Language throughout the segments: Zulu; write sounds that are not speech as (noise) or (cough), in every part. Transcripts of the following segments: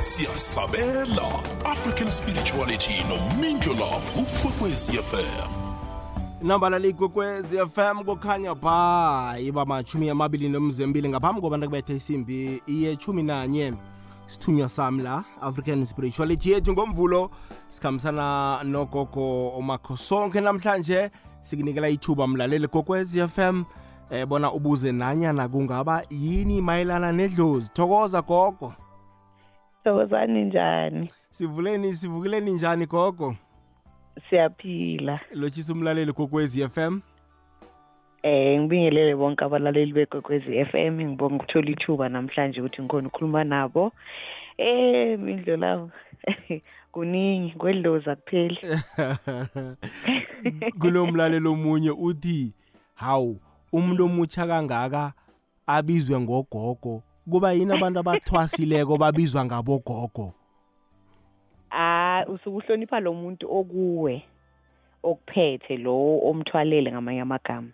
siyasabela african spirituality nomindlo love kukwekwezi fm inamba ikwekwezi fm kukhanya ba iba machumi amabili nomzembili ngaphambi kobantu kubethe isimbi yechumi nanye. Sithunywa sami la african spirituality yethu ngomvulo sikhambisana nogogo omakho. Sonke namhlanje sikunikela ithuba mlaleli gokwezi fm eh bona ubuze nanyana kungaba yini mayelana nedlozi. Thokoza gogo Thokozani njani? sivuleni sivukileni njani gogo Siyaphila. lotshisa umlaleli gokwezi fm Eh ngibingelele bonke abalaleli begokwezi FM ngibonga ukuthola ithuba namhlanje ukuthi ngikhona ukukhuluma nabo. Eh mindlo lavo. (laughs) Kuningi kwedloza kupheli. (laughs) kunomlalelo omunye uthi hawu umuntu omutsha kangaka abizwe ngogogo kuba yini abantu abathwasileko babizwa ngabogogo Ah usukuhlonipha lo muntu okuwe okuphethe lo omthwalele ngamanye amagama.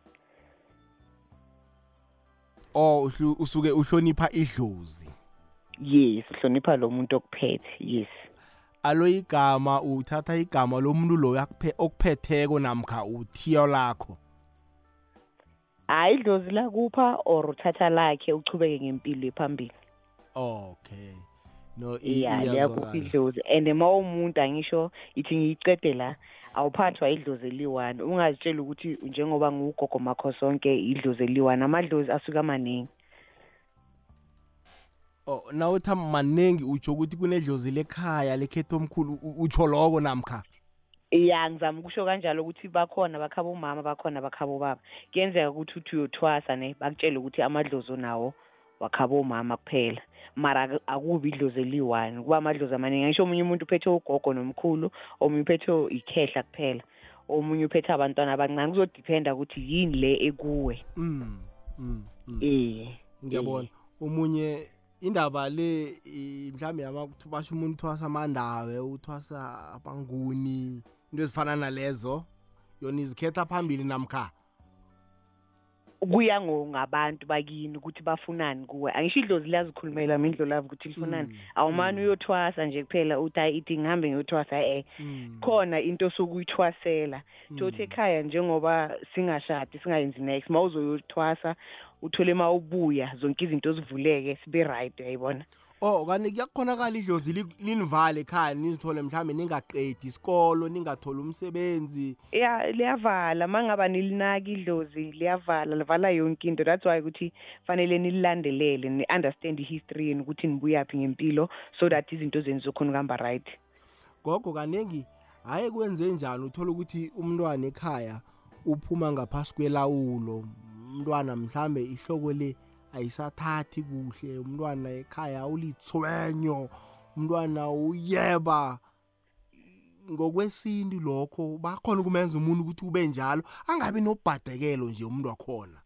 or uhlu- usuke uhlonipha idlozi Yes, uhlonipha lo muntu okuphethe. Yes. alo igama uthatha igama lomuntu loyo akuphe- okuphetheko namkha uthiyo lakho Hayi idlozi lakupha or uthatha lakhe uchubeke ngempilo ephambili. okay. No i- iya liyakupha iyazwakala. idlozi and ma umuntu angisho ithi ngiyicede la awuphathwa idlozi eliwani ungazitsheli ukuthi njengoba ngiwugogo makho sonke idlozi eliwani amadlozi asuke amaningi oh nawuthi maningi utsho ukuthi kunedlozi lekhaya lekhetho omkhulu u- utsho loko namkha? Ya ngizama ukusho kanjalo ukuthi bakhona bakhaba umama bakhona bakhaba ubaba kuyenzeka ukuthi uthi uyothwasa ne bakutshele ukuthi amadlozi onawo wakhaba umama kuphela. Mara aku- akubi idlozi eliyi-one kuba amadlozi amaningi. Angisho omunye umuntu uphethe ugogo nomkhulu omunye uphethe ikhehla kuphela omunye uphethe abantwana abancane. Kuzodiphenda ukuthi yini le ekuwe. Mm, mm, mm. eh ngiyabona. Omunye indaba le mhlambe yama basho umuntu uthwasa amandawe uthwasa abanguni into ezifana nalezo yona izikhetha phambili namkha? Kuya ngo- ngabantu bakini ukuthi bafunani kuwe. Angisho idlozi liyazikhulumela mindlo lavo ukuthi lifunani. Mm, awumane mm. uyothwasa nje kuphela uthi hayi ithi ngihambe ngiyothwasa eh. Mm, khona into sokuyithwasela thothi mm. ekhaya njengoba singashadi singayenzi next ma uzoyothwasa uthole ma ubuya zonke izinto zivuleke sibe right uyayibona oh kanti kuyakhonakala idlozi li- linivale ekhaya nizithole mhlawumbe ningaqedi isikolo ningatholi umsebenzi. Ya liyavala. Mangaba nilinaki idlozi liyavala livala yonke into. That's why ukuthi fanele nililandelele ni-understand i-history yenu ukuthi nibuyaphi ngempilo so that izinto zenu zokhona ukuhamba right. Gogo kaningi hhayi kwenze njani uthola ukuthi umntwana ekhaya uphuma ngaphasi kwelawulo? Umntwana mhlambe ihloko le ayisathathi kuhle umntwana ekhaya ulithwenyo umntwana uyeba. Ngokwesintu lokho bakhona ukumenza umuntu ukuthi ube njalo angabi nobhadekelo nje umuntu wakhona.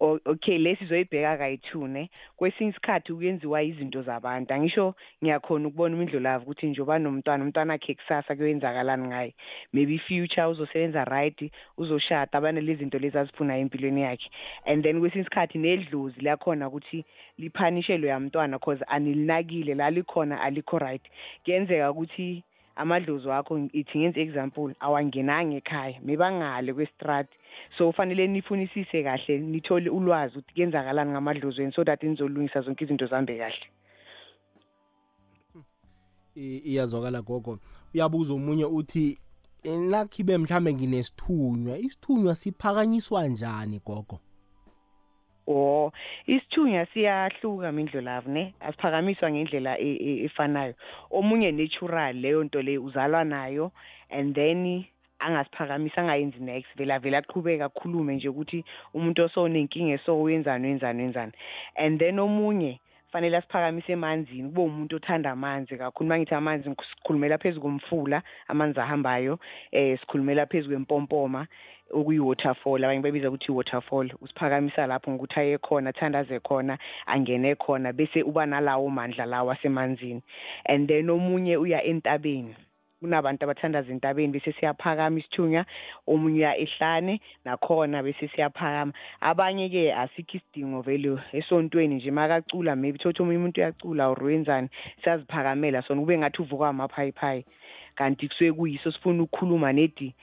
Okay lesi zoyibheka kayi-two ne? Kwesinye isikhathi kuyenziwa izinto zabantu. Angisho ngiyakhona ukubona umindlo lavo ukuthi njengoba nomntwana umntwana akhe kusasa kuyoyenzakalani ngaye. Maybe future uzosebenza right uzoshada abanele zinto lezi azifunayo empilweni yakhe. And then kwesinye isikhathi nedlozi liyakhona ukuthi liphanishelwe yamntwana cause anilinakile la likhona alikho right. Kuyenzeka ukuthi amadlozi wakho ithi ngenze example awangenanga ekhaya mebangale kwestrati so ufanele nifunisise kahle nithole ulwazi ukuthi kuyenzakalani ngamadlozi wenu so that nizolungisa zonke izinto zihambe kahle. Iyazwakala gogo. Uyabuza omunye uthi nakhibe mhlambe nginesithunywa isithunywa siphakanyiswa njani gogo? O isithunywa siyahluka mindlo lavo ne? Asiphakamiswa ngendlela e- e- efanayo. Omunye natural leyo nto leyo uzalwa nayo and then angasiphakamisa angayenzi next. Vele avele aqhubeke akhulume nje ukuthi umuntu osonenkinga eso wenzani wenzani wenzani and then omunye fanele asiphakamise emanzini. Kube umuntu othanda amanzi kakhulu. Uma ngithi amanzi sikhulumela phezu komfula amanzi ahambayo eh sikhulumela phezu kwempompoma okuyi-waterfall. Abanye babiza ukuthi i-waterfall. Usiphakamisa lapho ngokuthi aye khona athandaze khona angene khona bese uba nalawo mandla lawo asemanzini. And then omunye uya entabeni. Kunabantu abathandaza entabeni bese siyaphakama isithunya omunye uya ehlane nakhona bese siyaphakama. Abanye-ke asikho isidingo vele esontweni nje makacula maybe thothi omunye umuntu uyacula or wenzani siyaziphakamela sona kube ngathi uvuka amaphayiphayi. Kanti kusuke kuyiso sifuna ukukhuluma nedi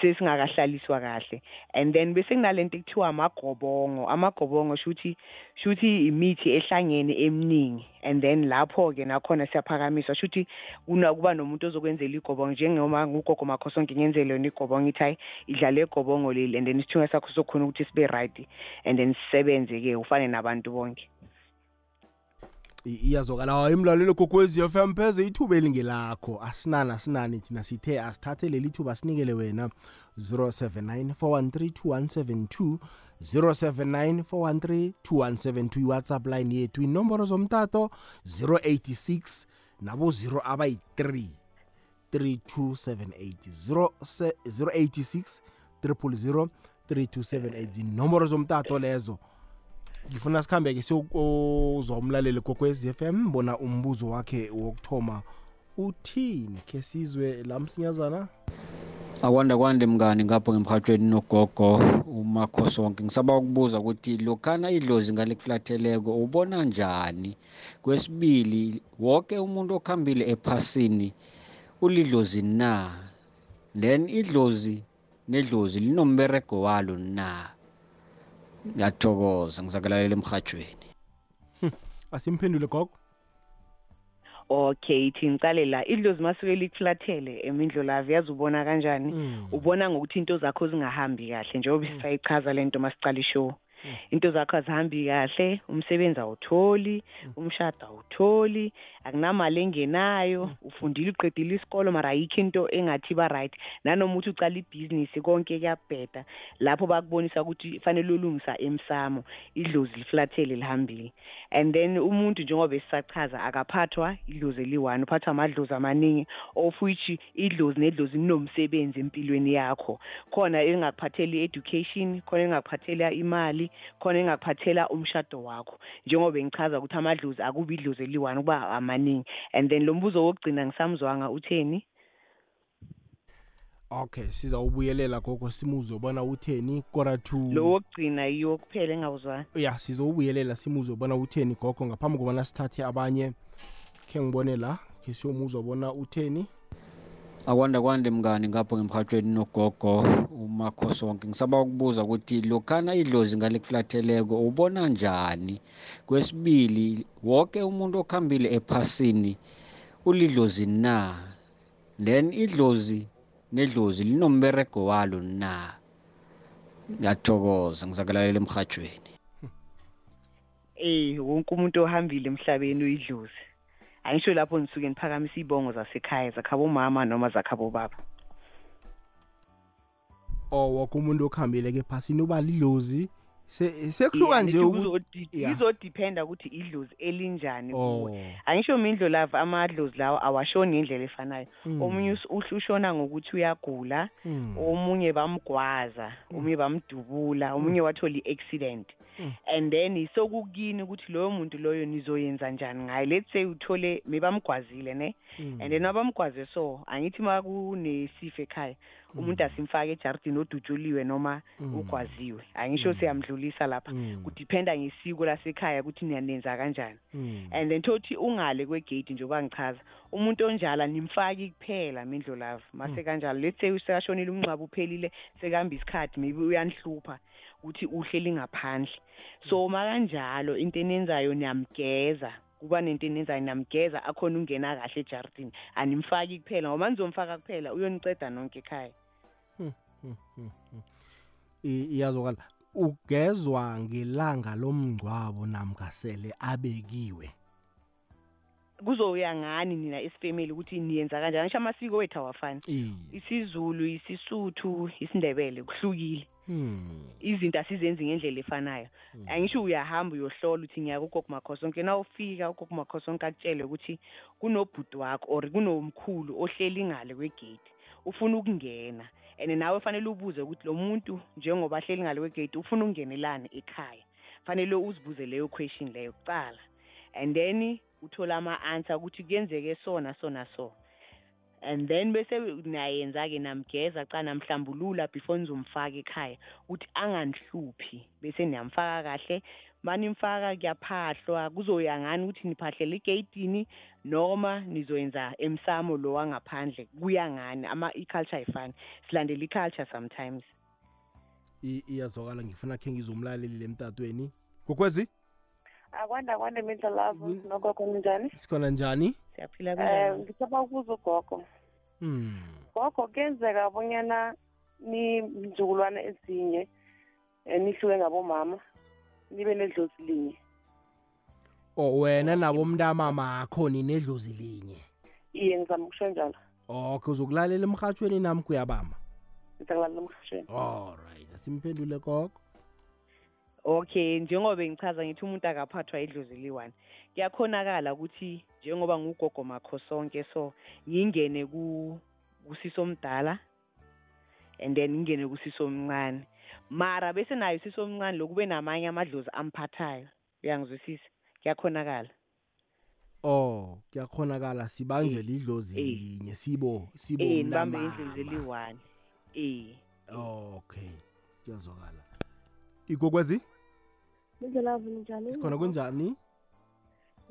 sesingakahlaliswa kahle. And then bese kunalento ekuthiwa amagobongo. Amagobongo shuthi shuthi imithi ehlangene eminingi. And then lapho ke nakhona siyaphakamiswa. Shuthi kuna kuba nomuntu ozokwenzela igobongo njengoma ngugogo makhosonke ngenzele yona igobongo ithi hayi idlale igobongo leli. And then isithunywa sakho sokhona ukuthi sibe right. And then sisebenze ke ufane nabantu bonke. Iyazokala hayi imlalelo gokwezi FM pheze ithuba elingelakho. Asinani asinani thina sithe asithathe leli thuba sinikele wena. 0794132172 0794132172 iwhatsapp line yethu. Inomboro zomtato 086 nabo 0 abayi-3 3278 086 000 3278 inomboro zomtato lezo. Ngifuna sikhambe-ke siyokuzwa umlaleli kokwez f m bona umbuzo wakhe wokuthoma uthini khe sizwe la msinyazana? Akwanda kwande mngani ngapho ngemhathweni nogogo umakhosi wonke. Ngisaba ukubuza ukuthi lokhana idlozi ngalikuflatheleko ubona njani? Kwesibili wonke umuntu okhambile ephasini ulidlozi na? Then idlozi nedlozi linomberego walo na? Ngiyathokoza ngizakulalela emhathweni (laughs) asimphendule gogo? Okay thi ngicale la. Idlozi masuke likuflathele emindlolavu yazi ubona kanjani? Ubona ngokuthi into zakho zingahambi kahle njengoba sisayichaza lento masicala ishow. Into zakho azihambi kahle umsebenzi awutholi umshado awutholi akunamali engenayo ufundile uqedile isikolo mara ayikho into engathi ba right. Nanoma uthi ucala ibhizinisi konke kuyabheda. Lapho bakubonisa ukuthi fanele ulungisa emsamo idlozi liflathele lihambile. And then umuntu njengoba esisachaza akaphathwa idlozi eliyi-one uphathwa amadlozi amaningi of which idlozi nedlozi linomsebenzi empilweni yakho. Khona engakuphathela i-education khona engakuphathela imali khona engakuphathela umshado wakho. Njengoba ngichaza ukuthi amadlozi akubi idlozi eliyi-one kuba amaningi. And then lo mbuzo wokugcina ngisamzwanga utheni? Okay sizawubuyelela gogo simuzwe bona utheni? Kora to lo wokugcina yiwo kuphela engawuzwanga ya sizowubuyelela simuzwe bona utheni gogo ngaphambi kobana sithathe abanye. Khe ngibone la khe siyomuzwa bona utheni? Akwanda kwande mngani ngapho ngemhathweni nogogo umakhosi wonke. Ngisaba ukubuza ukuthi lokhana idlozi ngalikuflatheleko ubona njani? Kwesibili wonke umuntu okhambile ephasini ulidlozi na? Then idlozi nedlozi linomberego walo na? Ngiyathokoza ngizakulalela emhathweni eh wonke umuntu ohambile emhlabeni uyidlozi. Angisho lapho nisuke niphakamisa ibongo zasekhaya zakhabomama noma zakhabobaba oh woke umuntu okuhambile-ke phasini uba lidlozi Se- sekuhluka nje izodipenda ukuthi idlozi elinjani Oh. kuwe angisho mindlo lava amadlozi lawo awashoni ngendlela efanayo Mm. omunye us- uhl- ushona ngokuthi uyagula Mm. omunye bamgwaza omunye bamdubula omunye wathola i-accident. And then sokukini ukuthi loyo muntu loyo nizoyenza njani ngayo let's say uthole mebamgwazile ne? Mm. and then abamgwaze so angithi ma kunesifo ekhaya umuntu asimfake ejardini odutshuliwe noma Mm. ugwaziwe. Angisho siyamdlulisa lapha. Mm. kudiphenda ngesiko lasekhaya ukuthi niyanenza kanjani. Mm. and then thothi ungale kwegate njengoba ngichaza umuntu onjala nimfaki kuphela mindlo lava mase kanjalo. Let's say usekashonile umncwabo uphelile sekuhamba isikhathi maybe uyanihlupha. Ukuthi uhleli ngaphandle so makanjalo into enenzayo niyamgeza kuba nento enenzayo niyamgeza akhona ungena kahle ejardini animfaki kuphela ngoba nizomfaka kuphela uyoniceda nonke ekhaya. I- iyazokala ugezwa ngelanga lomngcwabo namkasele abekiwe? Kuzoya ngani nina esifamily ukuthi niyenza kanjani? Ngisho amasiko wethu awafani. Iye. isizulu isisuthu isindebele kuhlukile. Hmm. izinto asizenzi ngendlela efanayo. Angisho uyahamba uyohlola ukuthi ngiyaka ugogo makhosonke na ufika ugogo makhosonke akutshele ukuthi kunobhuti wakho or kunomkhulu ohleli ngale kwegate ufuna ukungena. And nawe fanele ubuze ukuthi lo muntu njengoba ahleli ngale kwegate ufuna ukungenelani ekhaya? Fanele uzibuze leyo question leyo kuqala. And then uthola ama-answer ukuthi kuyenzeke so naso naso and then bese nayenza-ke namgeza ca namhlambulula before nizomfaka ekhaya ukuthi anganihluphi bese niyamfaka kahle. Manimfaka kuyaphahlwa kuzoya ngani ukuthi niphahlela egeyitini noma nizoyenza emsamo lo wangaphandle kuya ngani? Ama i-culture ayifani. Silandela i-culture sometimes. I- iyazwakala ngifuna khe ngizomlaleli emtatweni. Kokwezi? Akwanda kwanda imidla lavo Mm. nogogo ninjani sikhona njani? Siyaphila um kunjani? ngithaba ukubuza ugogo. Hmm. Gogo kuyenzeka bonyana nimzukulwane ezinye um nihluke ngabomama nibe nedlozi linye. Oh wena nabo mntamamakho ninedlozi linye? Iye ngizama ukusho njalo. Okay uzokulalela emhathweni nami kuyabamba ngizakulalela emhashweni alright asimphendule gogo. Okay njengoba ngichaza ngithi umuntu akaphathwa idlozi liwani kuyakhonakala ukuthi njengoba ngugogo makho sonke so ngingene ku kusiso omdala and then ngingene kusiso omncane. Mara bese nayo siso omncane lokube namanye amadlozi amphathayo. Uyangizwisisa? Kuyakhonakala. Oh kuyakhonakala sibanjwe lidlozi Eh. linye sibo sibo eh nibambe idlozi eliwani eh. Okay kuyazwakala. Ikokwezi indlelavu njani? Sikhona kunjani?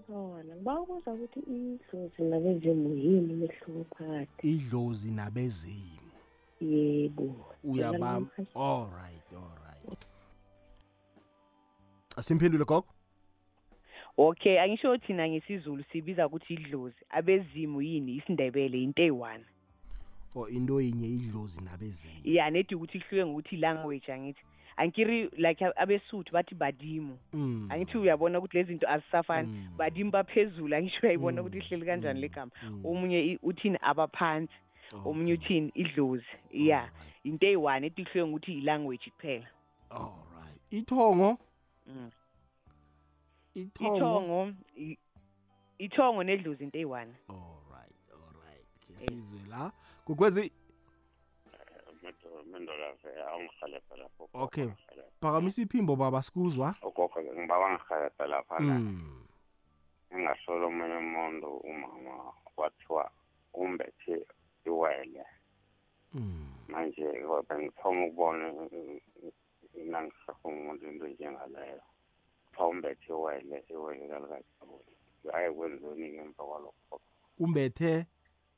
Khona ngiba ukubuza ukuthi idlozi nabezimu yini umehluko phakathi. Idlozi nabezimu yebo. Uyabamba alright alright asimphendule gogo? Okay angisho thina ngesizulu sibiza ukuthi idlozi. Abezimu yini? Isindebele into eyi-one or into yinye idlozi nabezimu ya nedi ukuthi kuhluke ngokuthi i-language angithi. Angikiri like abesuthu bathi badimu Mm. angithi uyabona ukuthi lezi zinto azisafani Mm. badimu baphezulu angisho uyayibona Mm. ukuthi ihleli kanjani Mm. le gama Mm. omunye i- uthini abaphansi Okay. omunye uthini idlozi ya Alright. into eyi-one edi kuhluke ngokuthi i-language kuphela alright ithongo Mm. ithongo ithongo i- ithongo nedlozi into eyi-one alright alright ke sizwe la kokwezi mendolaze awungihelebhe lapho Okay. phakamisa iphimbo baba sikuzwa. Ugogo ngiba wangihelebhe lapha la. Mm. engasolo omunye umuntu umama kwathiwa umbethe iwele. Mm. manje bengithoma ukubona nangisafuna umuntu into njengaleyo. Kuthiwa umbethe iwele iwele kalikajabuli hayi kwenzeni ngemva kwalokho? Umbethe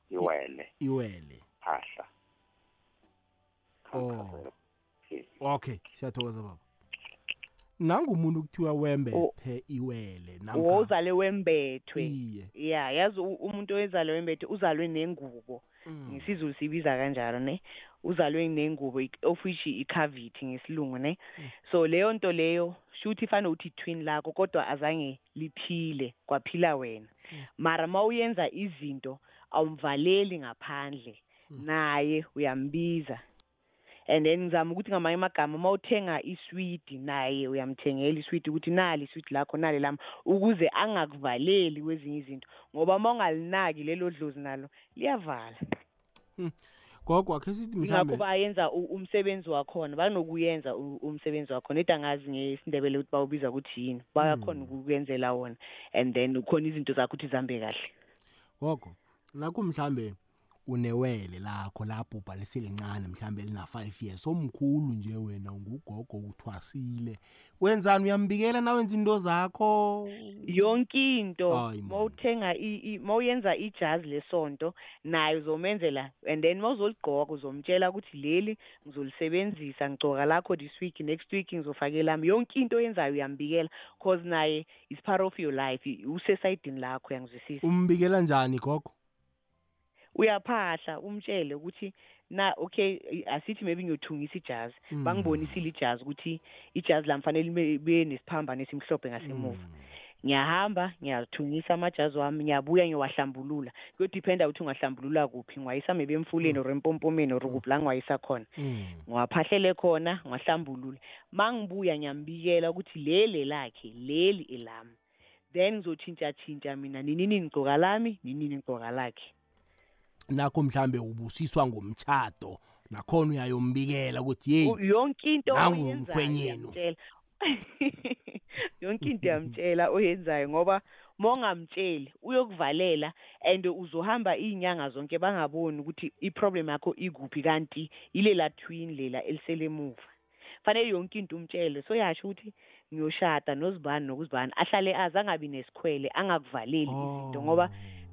iwele. Iwele. Phahla. Oh. okay siyathokoza baba. Nangumuntu kuthiwa wembethe iwele namkha- wozale wembethwe iye. Ya yazi u- umuntu owezalwe wembethwe uzalwe nengubo. Mm. ngesizulu sibiza kanjalo ne? Uzalwe nengubo i- of which i-cavity ngesilungu ne? So leyo nto leyo shuthi ifane uthi twin lakho kodwa azange liphile kwaphila wena. Mara ma uyenza izinto awumvaleli ngaphandle. Naye uyambiza. And then ngizama ukuthi ngamanye amagama ma uthenga iswidi naye uyamthengela iswidi ukuthi nali iswidi lakho nali lami ukuze angakuvaleli kwezinye izinto. Ngoba ma ungalinaki lelo dlozi nalo liyavala. Gogo akhe sithi ingakho mhlambe bayenza umsebenzi wakhona banokuyenza umsebenzi wakhona edi angazi ngesindebele ukuthi bawubiza ukuthi yini bayakhona ukuyenzela wona. And then khona izinto zakho ukuthi zihambe kahle. Gogo nakho mhlambe unewele lakho lapho ubhalise lincane mhlambe lina 5 years. Omkhulu nje wena ngugogo uthwasile wenzani? Uyambikela nawenza into zakho? Yonke into. Hayi, man. mawuthenga mawuyenza ijazi lesonto naye uzomenzela and then mawuzoligqoka uzomtshela ukuthi leli ngizolisebenzisa ngigcoka lakho this week next week ngizofake lami. Yonke into oyenzayo uyambikela cause naye is part of your life usesayidini lakho uyangizwisisa umbikela njani gogo? Uyaphahla umtshele ukuthi na okay asithi maybe ngiyothungisa ijazi. Mm. bangibonisile ijazi ukuthi ijazi lam fanele libe- libe nesiphambano esimhlophe ngasemuva. Ngiyahamba ngiyalithungisa amajazi wami ngiyabuya ngiyowahlambulula. Kuyodiphenda ukuthi ungahlambulula kuphi ngiwayisa maybe emfuleni or empompomeni or kuphi la ngiwayisa khona. Mm. ngiwaphahlele khona ngiwahlambulule. Ma ngibuya ngiyambikela ukuthi leli lakhe leli elami. Then ngizotshintsha-tshintsha mina ninini ngigcoka lami ninini ngigcoka lakhe. Nakho mhlambe ubusiswa ngomtchado nakhona uyayombikela ukuthi hey yonke into oyenzayo (laughs) yonke into yamtshela oyenzayo ngoba mongamtsheli uyokuvalela and uzohamba izinyanga zonke bangaboni ukuthi iproblem yakho ikuphi kanti ile la twin lela eliselemuva fanele yonke into umtshele. So yasho ukuthi ngiyoshada nozibani nokuzibani ahlale azi angabi nesikhwele angakuvaleli izinto ngoba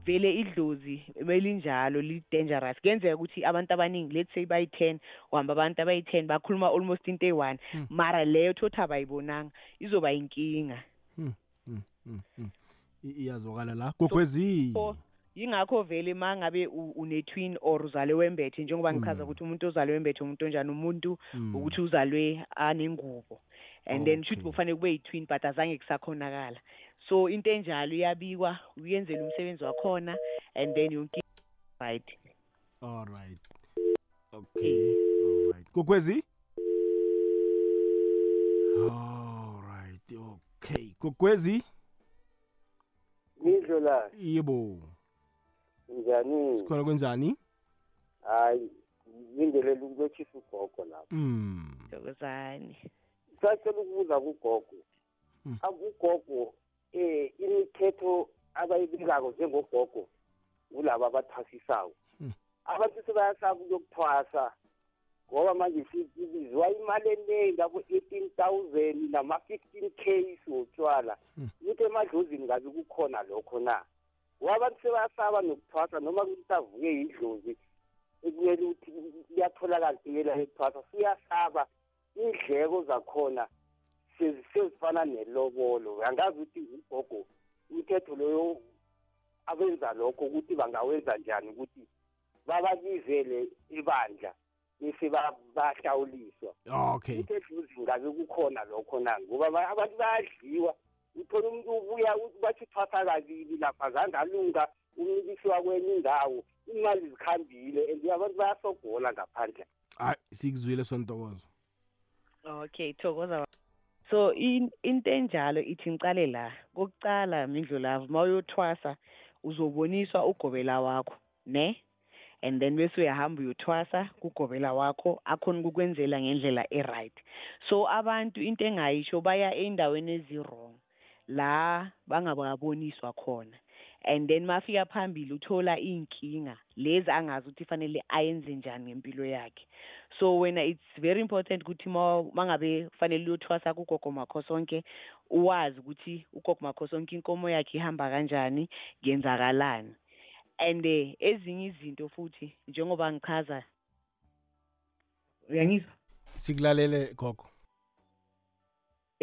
vele idlozi belinjalo li-dangerous. Kuyenzeka ukuthi abantu abaningi let's say bayi-ten uhamba abantu abayi-ten bakhuluma almost into eyi-one mara leyo thothi abayibonanga izoba yinkinga. Mm, mm. I- iyazwakala la. Gogwezi so yingakho vele ma ngabe u- une-twin or uzalwe wembethe njengoba ngichaza ukuthi umuntu ozalwe wembethe umuntu onjani umuntu Mm. ukuthi uzalwe anengubo. And then shuthi Okay. kufanele kube yi-twin but azange kusakhonakala. So into enjalo iyabikwa uyenzela umsebenzi wakhona and then yonke right all right. Okay all right. Gogwezi all right okay. Gogwezi Mindlo la yebo. Njani? Sikhona kwenzani? Hayi lindelele ukulothisa ugogo lapho. Mm thokozani sacela ukubuza kugogo. Mm. akugogo eh imithetho abayibikako njengogogo kulabo abathwasisayo Mm. abantu sebayasaba ukuyokuthwasa ngoba manje sibizwa imali eningi abo-eighteen thousand nama-fifteen k wotshwala Mm. ukuthi emadlozini ngabe kukhona lokho na ngoba abantu sebayasaba nokuthwasa noma kusavuke yidlozi ekumele ukuthi kuyatholakala iyela ekuthwasa siyasaba indleko zakhona sezifana nelobolo. Angazi ukuthi ugogo umthetho loyo abenza lokho ukuthi bangawenza njani ukuthi bababizele ibandla bese ba- bahlawuliswa okay. Umthetho ngabe kukhona lokho na? Ngoba ba- abantu bayadliwa. Uthola umuntu ubuya uthi bathi uthwasa kabili lapha zange alunga umnikisiwa kwenye indawo imali zikhambile and abantu bayasogola ngaphandle. Hayi sikuzwile sontokozo. Okay thokoza. So in- into enjalo ithi ngicale la kokucala mindlulavu uma uyothwasa uzoboniswa ugobela wakho ne? And then bese uyahamba uyothwasa kugobela wakho akhona ukukwenzela ngendlela e-right. So abantu into engayisho baya ey'ndaweni ezi-wrong la bangababoniswa khona. And then mafika phambili uthola iy'nkinga lezi angazi ukuthi fanele ayenze njani ngempilo yakhe. So wena it's very important ukuthi ma mangabe kufanele uyothwasa kugogo makhosonke uwazi ukuthi ugogo makhosonke inkomo yakhe ihamba kanjani kuyenzakalani and eh, ezinye izinto futhi njengoba ngichaza uyangizwa? Sikulalele gogo.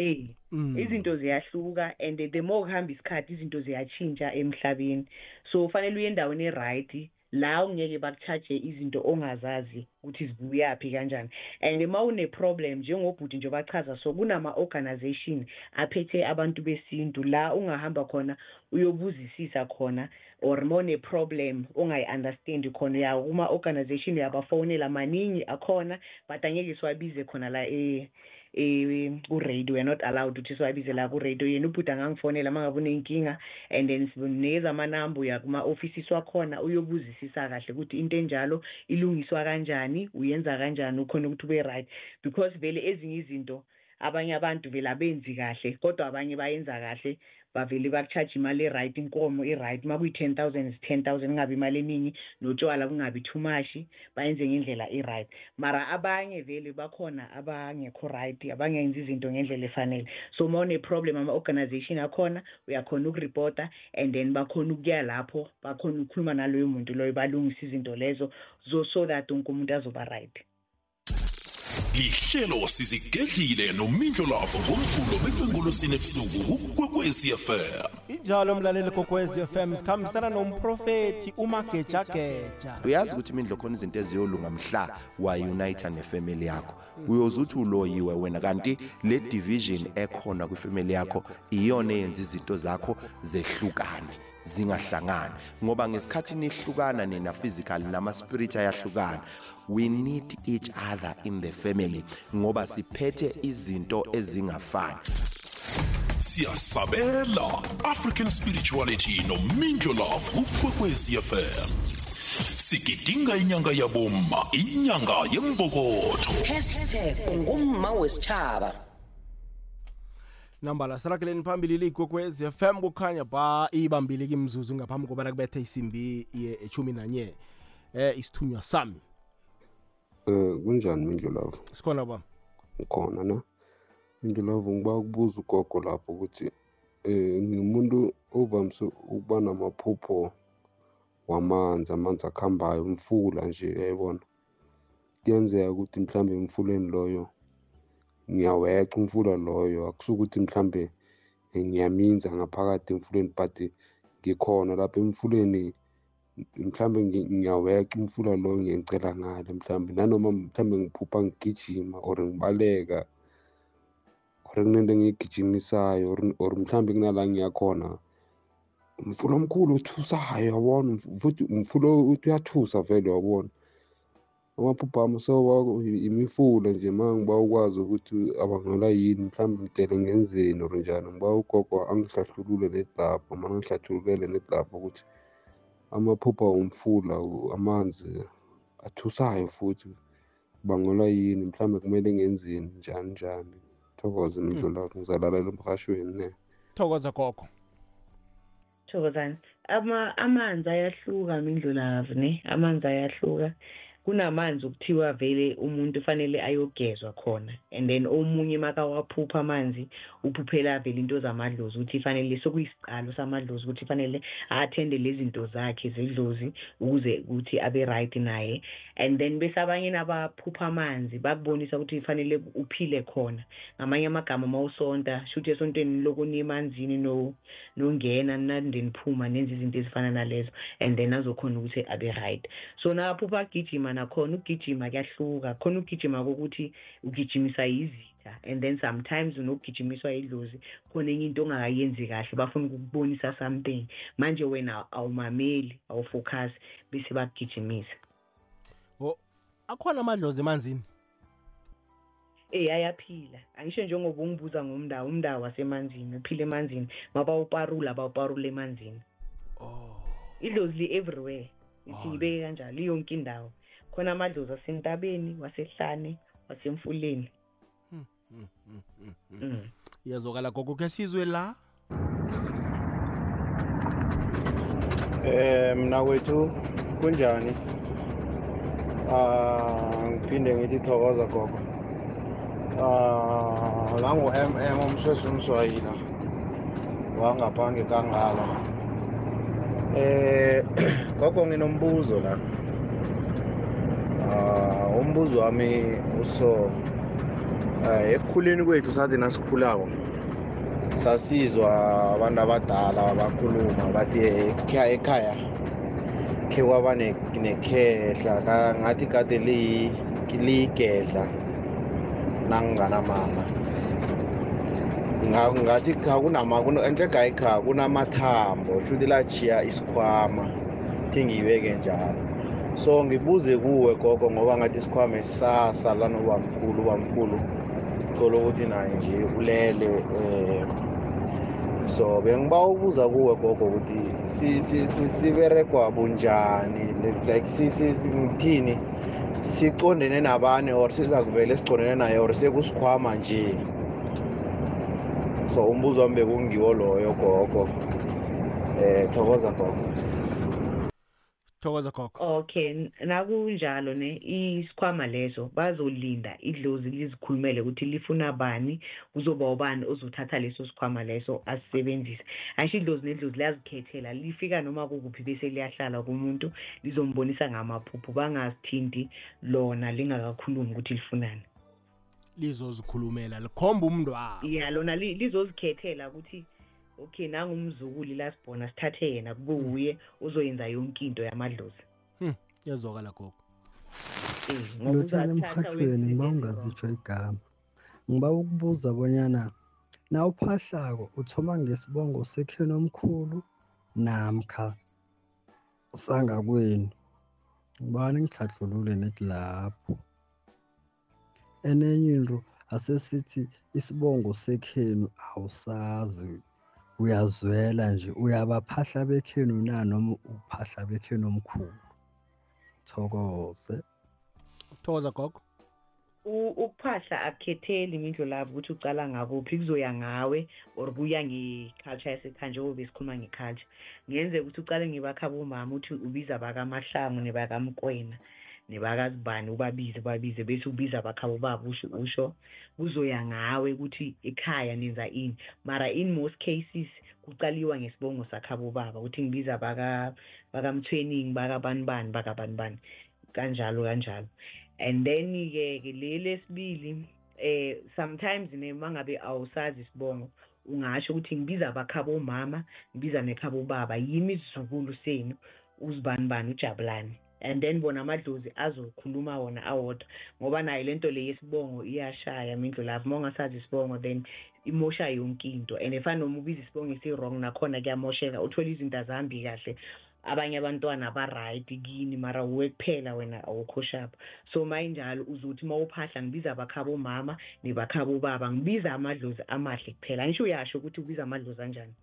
Eh Mm. izinto ziyahluka and the more kuhamba isikhathi izinto ziyatshintsha emhlabeni. So ufanele uye endaweni e-right la ungeke bakuchaje izinto ongazazi ukuthi zibuyaphi kanjani. And ma une-problem njengobhuti nje bachaza so kunama-organization aphethe abantu besintu la ungahamba khona uyobuzisisa khona or ma une-problem ongayi-understandi khona uya kuma-organization uyabafonela maningi akhona but angeke siwabize khona la eh ku-radio we're not allowed ukuthi siwabize la ku-radio. Yena ubhuda angangifonela uma ngabe unenkinga and then sinikeza amanamba uya kuma-ofisisi wakhona uyobuzisisa kahle ukuthi into enjalo ilungiswa kanjani uyenza kanjani ukhona ukuthi ube-right because vele ezinye izinto abanye abantu vele abenzi kahle kodwa abanye bayenza kahle. Bavele bakuchaje imali e-right inkomo i-right uma kuyi-ten thousand is-ten thousand kungabi imali eningi notshwala kungabi too much bayenze ngendlela i-right mara abanye vele bakhona abangekho right abangenzi izinto ngendlela efanele. So uma une-problem ama-organization akhona uyakhona ukuripota and then bakhona ukuya lapho bakhona ukukhuluma naloyo muntu loyo balungisa izinto lezo so, so that wonke umuntu azoba right. Lihlelo sizigedlile nomindlo lavo ngomvulo bekwengolosini ebusuku kukwekwezi fm injalo mlaleli kokwezi FM sikhambisana nomprofethi umagejageja. Uyazi ukuthi imindlo khona izinto eziyolunga mhla wayunita nefemeli yakho. Uyozuthi uloyiwe wena kanti le division ekhona kwifemeli yakho iyona eyenza izinto zakho zehlukane zingahlangani. Ngoba ngesikhathi nihlukana nina physical nama spirit ayahlukana. We need each other in the family ngoba siphethe izinto ezingafani. Siyasabela african spirituality nomindlo love kukwekwezi fm sigidinga inyanga yaboma inyanga yembokotho. Hashtag ngumma wesitshaba nambala sirageleni phambili ligogwez fm kukhanya ba ibambile kimzuzu ngaphambi kobana kubethe isimbi yeshumi nanye eh isithunywa sami Eh kunjani Mindlulavu? sikhona ba Ukhona na? Mindlulavu ngiba ukubuza ugogo lapho ukuthi eh ngimuntu ovamise ukuba namaphupho wamanzi amanzi akhambayo umfula nje uyayibona kuyenzeka ukuthi mhlambe emfuleni loyo ngiyaweca umfula loyo. Akusuke ukuthi mhlambe ngiyaminza ngaphakathi emfuleni but ngikhona lapha emfuleni mhlambe ngi- ngiyaweca umfula loyo ngiyacela ngale mhlambe. Nanoma mhlambe ngiphupha ngigijima or ngibaleka or kunento engiyigijimisayo or or mhlambe kunala ngiyakhona umfula omkhulu othusayo wabona futhi umfula uthi uyathusa vele wabona amaphupho ami sewa imifula nje ma ngiba ukwazi ukuthi abangelwa yini mhlawumbe mdele ngenzeni or njani ngiba ugogo angihlahlulule nedlapha ma ngihlathululele nedlapha ukuthi amaphupho womfula u- amanzi athusayo futhi kubangelwa yini mhlawumbe kumele ngenzeni njani njani. Thokoze mindlula ngizalalela emrhashweni ne? Thokoza gogo. Thokozani. Ama amanzi ayahluka mindlulavu ne? Amanzi ayahluka. Kunamanzi okuthiwa vele umuntu fanele ayogezwa khona and then omunye makawaphupha amanzi uphuphela vele into zamadlozi ukuthi fanele sokuyisiqalo samadlozi ukuthi fanele a-athende lezi zinto zakhe zedlozi ukuze ukuthi abe right naye. And then bese abanye nabaphupha amanzi bakubonisa ukuthi fanele uphile khona. Ngamanye amagama mawusonta shuthi esontweni loko niye emanzini no nongena nande niphuma nenze izinto ezifana nalezo and then azokhona ukuthi abe right. So naphupha agijima nakhona ukugijima kuyahluka khona ukugijima kokuthi ugijimisa yizitha and then sometimes unokugijimiswa idlozi khona enye into ongakayenzi kahle bafuna ukukubonisa something. Manje wena awumameli awufocus bese bakugijimisa. O akhona amadlozi emanzini? Eh ayaphila. Angisho njengoba ungibuza ngomndawo umndawo wasemanzini uphila emanzini mabawuparula bawuparula emanzini. Oh. Idlozi li everywhere ithi ngibeke kanjalo yonke indawo khona amadlozi asentabeni wasehlane wasemfuleni Mm, mm, mm, mm, mm. mm. iyazokala gogo ke sizwe la Eh mina kwethu kunjani? Ah ngiphinde ngithi thokoza gogo. Ah la ngo MM umsheshe umswahila. Wangaphange kangala. Eh (clears throat) gogo nginombuzo la. Ah umbuzo wami uso eh ekukhuleni kwethu sathi nasikhulako sasizwa abantu abadala bakhuluma bathi ekhaya ekhaya khe kwaba ne- nekhehla ngathi kade liyi- liyigedla nanginganamama Nga- ngathi kunama enhle ekhaya kunamathambo shuthi lachiya isikhwama thi ngiyibeke njalo. So ngibuze kuwe gogo ngoba ngathi isikhwama esisasa lanobamkhulu ubamkhulu thola ukuthi naye nje ulele um so bengiba ukubuza kuwe gogo ukuthi si- si- si- siberegwa bunjani? Like ngithini? Siqondene nabane or sizakuvele siqondene naye or sekusikhwama nje? So umbuzo wami bekungiwo loyo gogo. Eh thokoza gogo. Thokoza gogo. Okay nakunjalo ne isikhwama leso bazolinda idlozi lizikhulumele ukuthi lifuna bani kuzoba ubani ozothatha leso sikhwama leso asisebenzise. Ayisho idlozi nedlozi liyazikhethela lifika noma kukuphi bese liyahlala kumuntu lizombonisa ngamaphupho bangazithinti lona lingakakhulumi ukuthi lifunani. Lizozikhulumela likhomba umntwana ya lona li- lizozikhethela ukuthi okay nangumzukuli lasibhona sithathe yena kube wuye ozoyenza yonke into yamadlozi. Hmm, iyazwakala gogo. Eh, ngoba lothana uzathatha emhathweni wenze ngiba ungazitsho igama ngiba ukubuza bonyana na uphahlako uthoma ngesibongo sekheni omkhulu namkha sangakwenu. Ngibani ngihlahlulule nethi lapho? Enenye into asesithi isibongo sekhenu awusazi. Uyazwela nje uyabaphahla bekhenu na noma uphahla bekhenu omkhulu? Thokoze. Thokoza gogo. U- ukuphahla akukhetheli imindlo lavo ukuthi ucala ngakuphi kuzoya ngawe or kuya nge-culture yasekhaya njengoba besikhuluma nge-culture. Ngenzeka ukuthi ucale ngebakhabomama uthi ubiza bakamahlangu nebakamkwena. Nebakazibani ubabize babize bese ubiza bakhabo babo usho usho kuzoya ngawe ukuthi ekhaya nenza ini. Mara in most cases kucaliwa ngesibongo sakhabo baba ukuthi ngibiza baka bakamthwening bakabani bani bakabani bani kanjalo kanjalo. And then ke ke le lesibili eh sometimes ne mangabe awusazi isibongo ungasho ukuthi ngibiza abakhabo mama ngibiza nekhabo baba. Yimi isizukulu senu uzibani bani ujabulani. And then bona amadlozi azokhuluma wona awodwa ngoba nayo lento le yesibongo iyashaya mindlu lapho. Uma ungasazi isibongo then imosha yonke into. And efana noma ubiza isibongo esi-wrong nakhona kuyamosheka. Uthole izinto azihambi kahle. Abanye abantwana ba-right kini mara uwe kuphela wena awukho sharp so ma injalo uzothi uma uphahla ngibiza abakhabo mama nebakhabo baba ngibiza amadlozi amahle kuphela. Angisho uyasho ukuthi ubiza amadlozi anjani.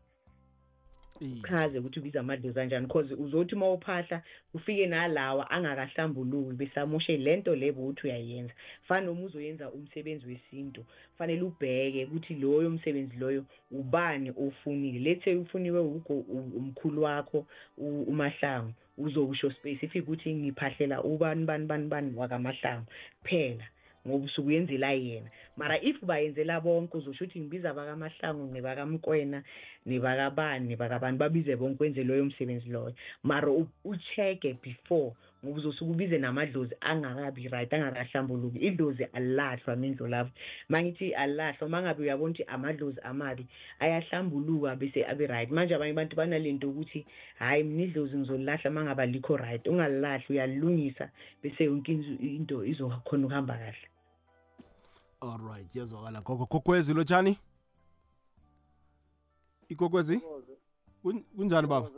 Chaze ukuthi ubiza amadlozi anjani because uzothi uma uphahla ufike nalawa angakahlambuluki besamoshe lento le bowuthi uyayenza. Fana noma uzoyenza umsebenzi wesintu fanele ubheke ukuthi loyo msebenzi loyo ubani ofunile let's say ufuniwe ugo- u- umkhulu wakho u- umahlangu uzowusho specific ukuthi ngiphahlela ubani bani bani bani wakamahlangu kuphela. Ngoba usuke uyenzela yena. Mara if bayenzela bonke uzosho ukuthi ngibiza bakamahlangu nebakamkwena nebakabani nebakabani babize bonke wenze loyo msebenzi loyo. Mara u- ucheck-e before ngoba uzosuke ubize namadlozi angakabi right angakahlambuluki. Idlozi alilahlwa mindlo lapho. Ma ngithi alilahlwa uma ngabe uyabona ukuthi amadlozi amabi ayahlambuluka bese abe right. Manje abanye abantu banalento ukuthi hhayi mina idlozi ngizolilahla uma ngabe alikho right. Ungalilahli uyalilungisa bese yonke inzu- into izokhona ukuhamba kahle. Alright yazwakala gogo kokwezi lotshani? Ikokwezi Kun- kunjani baba?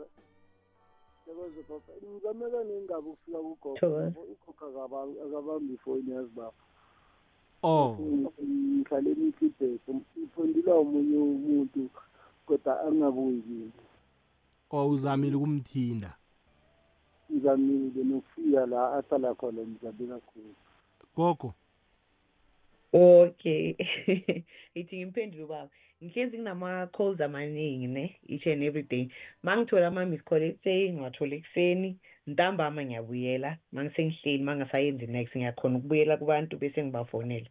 Yabaze papa. Ngizamela nengaba ukufika kugogo. Thokoza. Ugogo akabambi akabambi ifoni yazi baba. oh Ngihlale feedback. Ifondila umunye umuntu kodwa angabuyi kimi. oh uzamile ukumthinda Ngizamile nokufika la ahlala khona ngizabe kakhulu. gogo okay (laughs) ithi ngimphendule ubaba ngihlezi nginama-calls amaningi ne each and every day ma ngithola ama-miss call ekuseni ngiwathole ekuseni ntambama ngiyabuyela. Ma ngisengihleli ma ngingasayenzi next ngiyakhona ukubuyela kubantu bese ngibafonela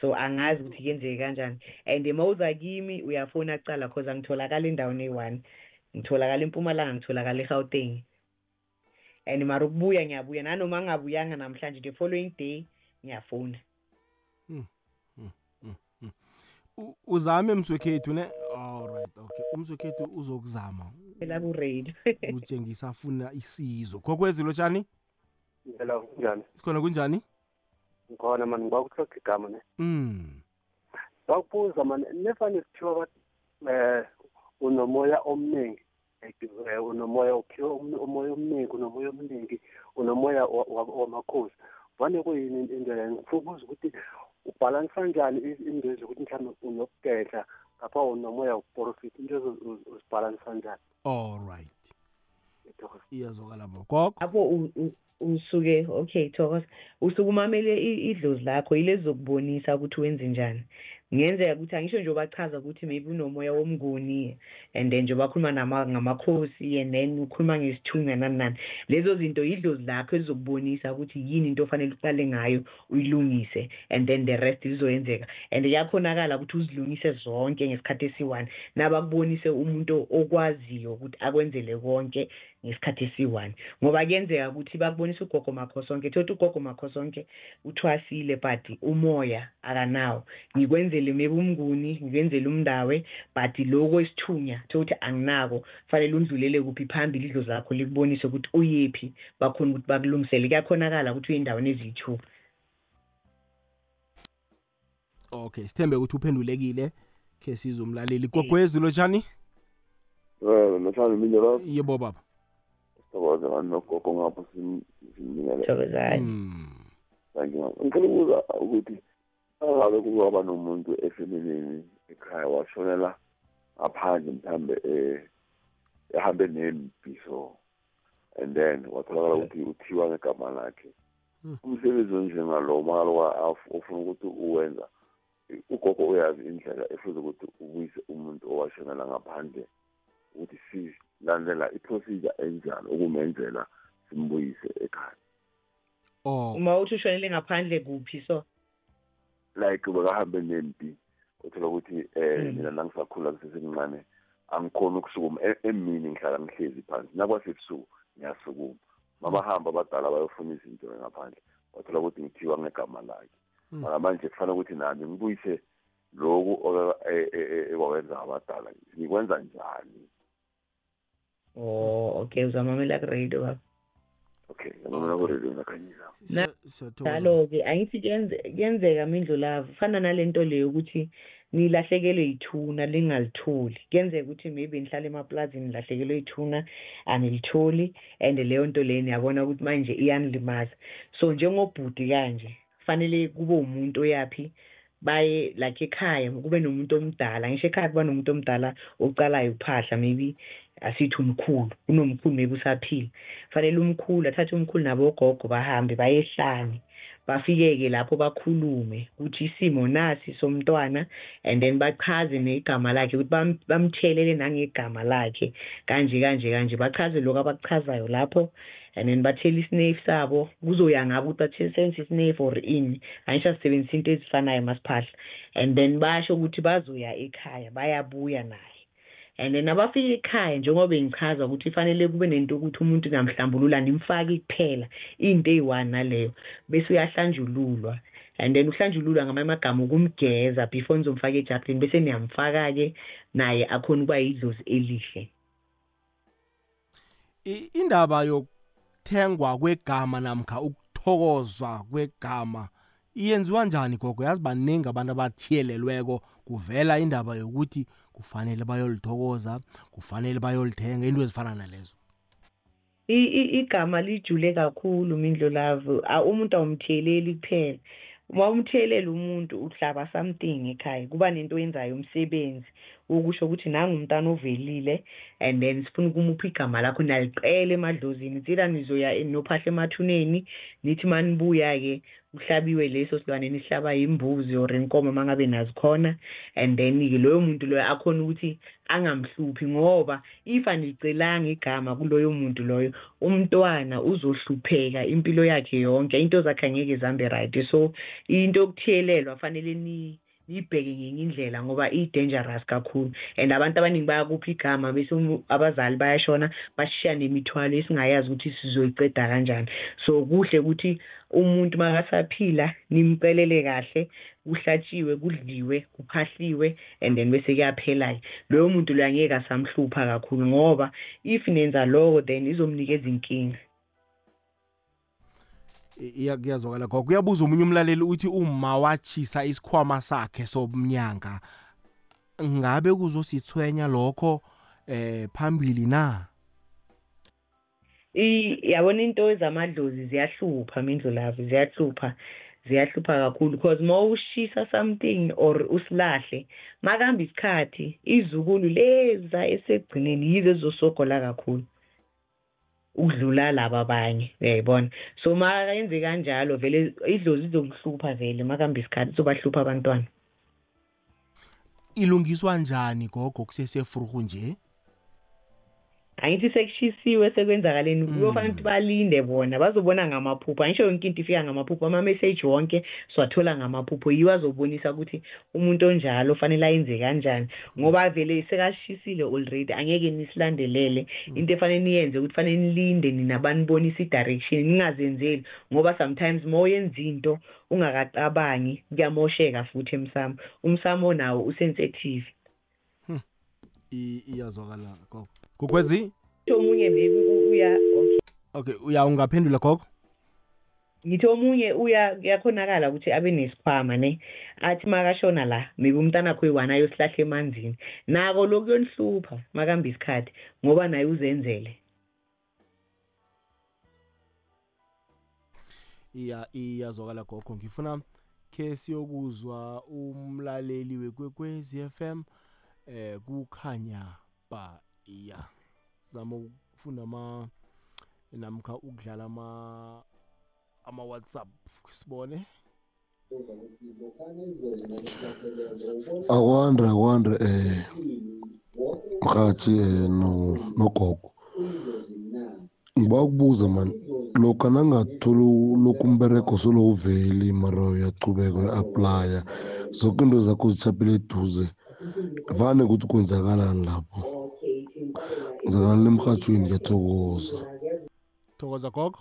so angazi ukuthi kuyenzeke kanjani. And ma uza kimi uyafona kucala cause angitholakala endaweni eyi-one. Ngitholakala empumalanga ngitholakala egauteng. And mara ukubuya ngiyabuya nanoma ngingabuyanga namhlanje the following day ngiyafona. Uzame mswekhethu ne? Alright okay. Umswekhethu uzokuzama phela (laughs) ku-radio utshengisa afuna isizo. Kokwezi lotshani Ngela kunjani? sikhona kunjani? Ngikhona mani ngibakuthoka igama ne. mm Bakubuza mani nefane kuthiwa bathi eh unomoya omningi eh, unomoya ukhiwa umoya omningi unomoya omningi unomoya wa- wa- wamakhosi. Vane kuyini indlela? Ngifuna ukubuza ukuthi ubhalansa kanjani i- into zokuthi mhlawumbe unokugedla ngapha unomoya woprofit into ezo uz- uzibhalansa kanjani alright iyazwakala bo gogo? Lapho u- u- usuke okay thokoza. Usuke umamele i- idlozi lakho yilezi zokubonisa ukuthi wenze njani ngenzeka ukuthi angisho nje bachaza ukuthi maybe unomoya womnguni and then nje bakhuluma nama- ngamakhosi and then ukhuluma ngesithunywa nani nani. Lezo zinto yidlozi lakho elizokubonisa ukuthi yini into ofanele uqale ngayo uyilungise and then the rest lizoyenzeka and kuyakhonakala ukuthi uzilungise zonke ngesikhathi esiyi-one nabakubonise umuntu okwaziyo ukuthi akwenzele konke ngesikhathi esiyi-one ngoba kuyenzeka ukuthi bakubonisa ugogo makhosonke thothi ugogo makhosonke uthwasile but umoya akanawo. Ngikwenzele maybe umnguni ngikwenzele umndawe but loko esithunya thokuthi anginako. Fanele undlulele kuphi phambili idlo zakho likubonise ukuthi uyephi bakhona ukuthi bakulungisele. Kuyakhonakala ukuthi uyindaweni eziyi-two. Okay sithembe ukuthi uphendulekile khe sizwe umlaleli kokwezi lotshani? Eh, nahlanje mina la yebo baba. Sithokoze ngani nogogo ngapho simnikele. You. Ngicela ukubuza ukuthi angabe kuzoba nomuntu efeminini ekhaya washonela ngaphandle mhlambe eh ehambe nempi so and then watholakala ukuthi uthiwa ngegama lakhe umsebenzi onjengalo makaloka ufuna ukuthi uwenza ugogo uyazi indlela efuze ukuthi ubuyise umuntu owashonela ngaphandle ukuthi silandela iprocedure enjani ukumenzela simbuyise ekhaya oh uma uthi ushonele ngaphandle kuphi so like bekahambe nempi uthola ukuthi eh Mm. mina nangisakhula kusesemncane angikhona ukusukuma E- emini ngihlala ngihlezi phansi nakwasebusuku ngiyasukuma mabahamba abadala bayofuna izinto ngaphandle wathola ukuthi ngithiwa ngegama lakhe Mm. mara manje kufanele ukuthi nami ngibuyise loku e- e- e- ekwawenza abadala ngikwenza njani oh okay uzamamela ku-radio baba okay yamamela kuredio ngakhanyisa njalo-ke angithi kuyenze- kuyenzeka mindlulavu fana nale nto leyo ukuthi nilahlekelwe yithuna lingalitholi kuyenzeka ukuthi maybe nihlala emaplazini nilahlekelwe yithuna anilitholi and leyo nto leyo niyabona ukuthi manje iyanilimaza so njengobhudi kanje fanele kube umuntu oyaphi baye like ekhaya kube nomuntu omdala ngisho ekhaya kuba nomuntu omdala ocalayo ukuphahla maybe asithi umkhulu kunomkhulu maybe usaphila. Fanele umkhulu athathe umkhulu nabogogo bahambe baye ehlane bafike-ke lapho bakhulume ukuthi isimo nasi somntwana and then bachaze negama lakhe ukuthi bam- bamthelele nangegama lakhe kanje kanje kanje. Bachaze lokhu abakuchazayo lapho and then bathele isinefu sabo. Kuzoya ngabo ukuthi basebenzisa isinefu or ini angisho asisebenzisa into ezifanayo masiphahla and then basho ukuthi bazoya ekhaya bayabuya naye. And then abafika ekhaya njengoba bengichaza ukuthi fanele kube nento ukuthi umuntu namhlambulula nimfake kuphela into eyi-one naleyo bese uyahlanjululwa. And then uhlanjululwa ngamanye amagama ukumgeza before nizomfaka ejavelini bese niyamfaka-ke naye akhona ukuba yidlozi elihle. I- indaba yokuthengwa kwegama namkha ukuthokozwa kwegama iyenziwa njani gogo? Yazi baningi abantu abathiyelelweko kuvela indaba yokuthi kufanele bayolithokoza kufanele bayolithenga into ezifana nalezo. I- i- igama lijule kakhulu mindlolavu A- umuntu awumtheleli kuphela. Uma umthelela umuntu uhlaba something ekhaya kuba nento oyenzayo umsebenzi. Ukusho ukuthi nangumntana ovelile and then sifuna ukumupha igama lakho naliqele emadlozini. Tsila nizoya en- nophahla emathuneni nithi manibuya-ke kuhlabiwe leso silwane nihlaba imbuzi or inkomo uma ngabe nazi khona. And then-ke loyo muntu loyo akhona ukuthi angamhluphi ngoba if anilicelanga igama kuloyo muntu loyo umntwana uzohlupheka impilo yakhe yonke into zakhe angeke zambe right. So into yokuthiyelelwa fanele ni niyibheke ngenye indlela ngoba i-dangerous kakhulu. And abantu abaningi bayakupha igama bese umu- abazali bayashona bashiya nemithwalo esingayazi ukuthi sizoyiceda kanjani. So kuhle ukuthi umuntu makasaphila nimcelele kahle kuhlatshiwe kudliwe kuphahliwe and then bese kuyaphela-ke. Loyo muntu loyo angeke asamhlupha kakhulu ngoba if nenza loko then izomnikeza inkinga. I- iya- kuyazwakala gogo. Kuyabuza omunye umlaleli uthi uma wachisa isikhwama sakhe somnyanga ngabe kuzosithwenya lokho eh phambili na? I- yabona into zamadlozi ziyahlupha mindlulavu ziyahlupha ziyahlupha kakhulu because uma ushisa something or usilahle makuhamba isikhathi izukulu leza esegcineni yizo ezizosogola kakhulu. Ukudlula laba abanye. Uyayibona? So mayenze kanjalo vele idlozi izokuhlupha vele makuhamba isikhathi izobahlupha abantwana. Ilungiswa njani gogo kusesefurhu nje? Angithi sekushisiwe sekwenzakaleni. Kuyofanele ukuthi balinde bona bazobona ngamaphupho. Angisho yonke into ifika ngamaphupho ama-message wonke siwathola ngamaphupho. Yiwo azobonisa ukuthi umuntu onjalo fanele ayenze kanjani. Ngoba vele sekashisile already angeke nisilandelele. Into efanele niyenze ukuthi fanele nilinde nina banibonisa i-direction. Ningazenzeli ngoba sometimes uma uyenza into ungakacabangi kuyamosheka futhi emsamo. Umsamo nawo usensitive. I- iyazwakala gogo kukwezi Kuthi omunye maybe uya okay. Okay uya ungaphendula gogo? Ngithi omunye uya kuyakhonakala ukuthi abe nesikhwama ne. Athi makashona la maybe umntana akho oyi-one ayosihlahla emanzini. Nako lokhu kuyonihlupha makahamba isikhathi ngoba naye uzenzele. Iya iyazwakala gogo. Ngifuna ke siyokuzwa umlaleli wekwekwezi FM eh kukhanya ba iya. Zama ukufunda ama namkha ukudlala ama ama-whatsapp sibone? Akwande akwande eh mhathi eh no nogogo. Ngiba ukubuza mani lokhu nangatholi lokhu umbereko solo uveli mara uyachubeka uya-aplya zonke into zakho zichaphele eduze vane ukuthi kwenzakalani lapho. Kwenzakalani emhathweni ngiyathokoza thokoza gogo.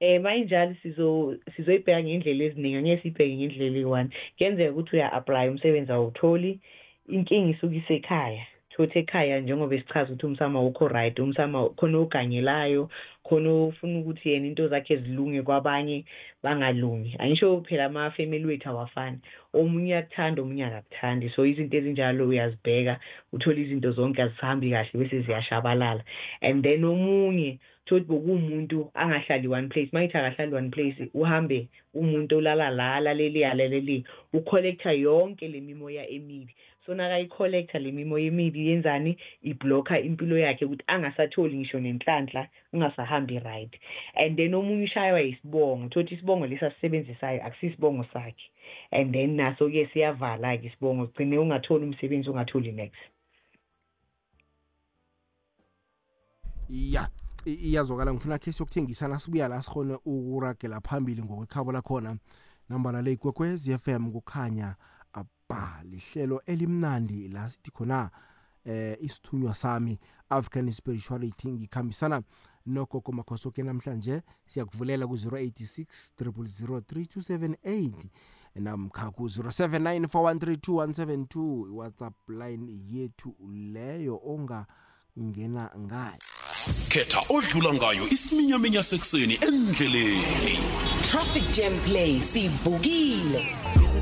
Eh mayinjalo sizo sizoyibheka ngendlela eziningi angeke siyibheke ngendlela eyi-one. Kuyenzeka ukuthi uya-aplya umsebenzi awutholi inkinga isuke isekhaya thothi ekhaya njengoba esichaza ukuthi umsamo awukho right umsamo khona oganyelayo khona ofuna ukuthi yena into zakhe zilunge kwabanye bangalungi. Angisho phela ama-family wethu awafani. Omunye uyakuthanda omunye akakuthandi. So izinto ezinjalo uyazibheka uthole izinto zonke azisahambi kahle bese ziyashabalala. And then omunye thothi bokuwumuntu angahlali one place. Mayithi akahlali one place uhambe umuntu olala la alaleli alaleli ucollecta yonke le mimoya emibi so nakayi-collecta le mimoya emibi yenzani? Iblokha impilo yakhe ukuthi angasatholi ngisho nenhlanhla ungasahambi right. And then omunye ushaywa yisibongo thothi isibongo lesi asisebenzisayo akusisibongo sakhe. And then naso-ke siyavala-ke isibongo gcine ungatholi umsebenzi ungatholi next. Ya i- iyazwakala. Ngifuna khe siyokuthengisana sibuya la sikhone ukuragela phambili ngokwekhabo lakhona. Nambala le ikwekwezi FM kukhanya aba lihlelo elimnandi la sithi khona eh isithunywa sami African spirituality ngikhambisana nogogo makhosoke namhlanje. Siyakuvulela ku-086 0003278 namkha ku-079 iwhatsapp line yethu leyo ongangena ngayo. Khetha odlula ngayo isiminyaminya sekuseni endleleni. Traffic Jam Play sivukile.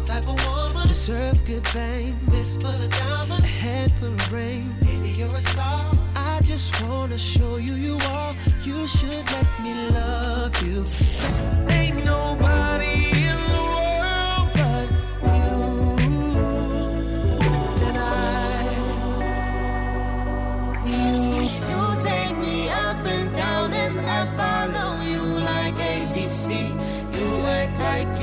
The type of woman deserve good fame. This for the diamonds, a head full of rain. Baby, you're a star. I just wanna show you you are. You should let me love you. Ain't nobody in the world but you. And I, you. You take me up and down and I follow you like ABC. You act like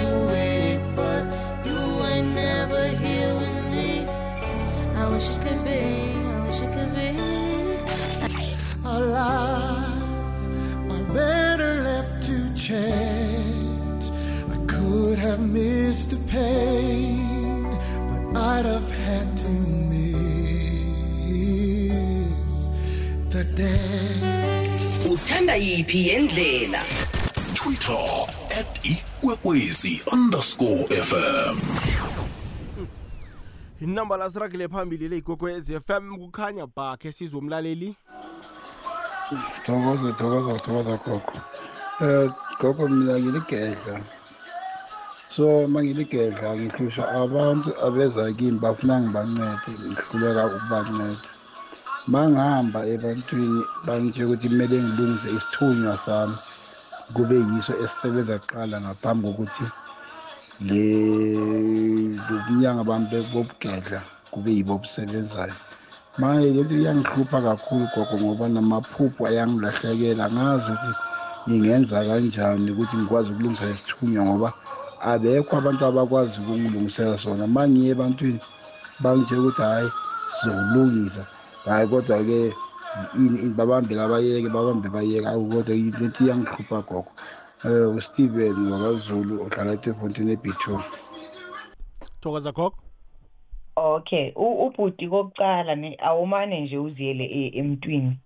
wish it could be, I wish it could be. Our lives are better left to chance. I could have missed the pain, but I'd have had to miss the dance. Uthanda yiphi yendlela? twitter at ikwekwezi underscore fm inamba la siragile phambili le ikwekwezi FM kukhanya ba khe sizwe umlaleli thokoza thokoza thokoza gogo. Um gogo mina ngiligedla. So uma ngiligedla ngihlusha abantu abeza kimi bafuna ngibancede ngihluleka ukubanceda. Uma ngihamba ebantwini bangitshela ukuthi kumele ngilungise isithunywa sami kube yiso esisebenza kuqala ngaphambi kokuthi le lobunyanga bami bobugedla kube yibo obusebenzayo manje lento iyangihlupha kakhulu gogo ngoba namaphupho ayangilahlekela ngazi ukuthi ngingenza kanjani ukuthi ngikwazi ukulungisa lesithunywa ngoba abekho abantu abakwazi ukungilungisela sona. Uma ngiye ebantwini bangitshela ukuthi hhayi sizokulungisa hhayi kodwa-ke ini ini, babambe kabayeke babambe bayeke. Awu kodwa lento iyangihlupha gogo. Um usteven wakazulu odlala etefontini ebitoni thokoza gogo okay u- ubhuti kokucala ne awumane nje uziyele e- emntwini.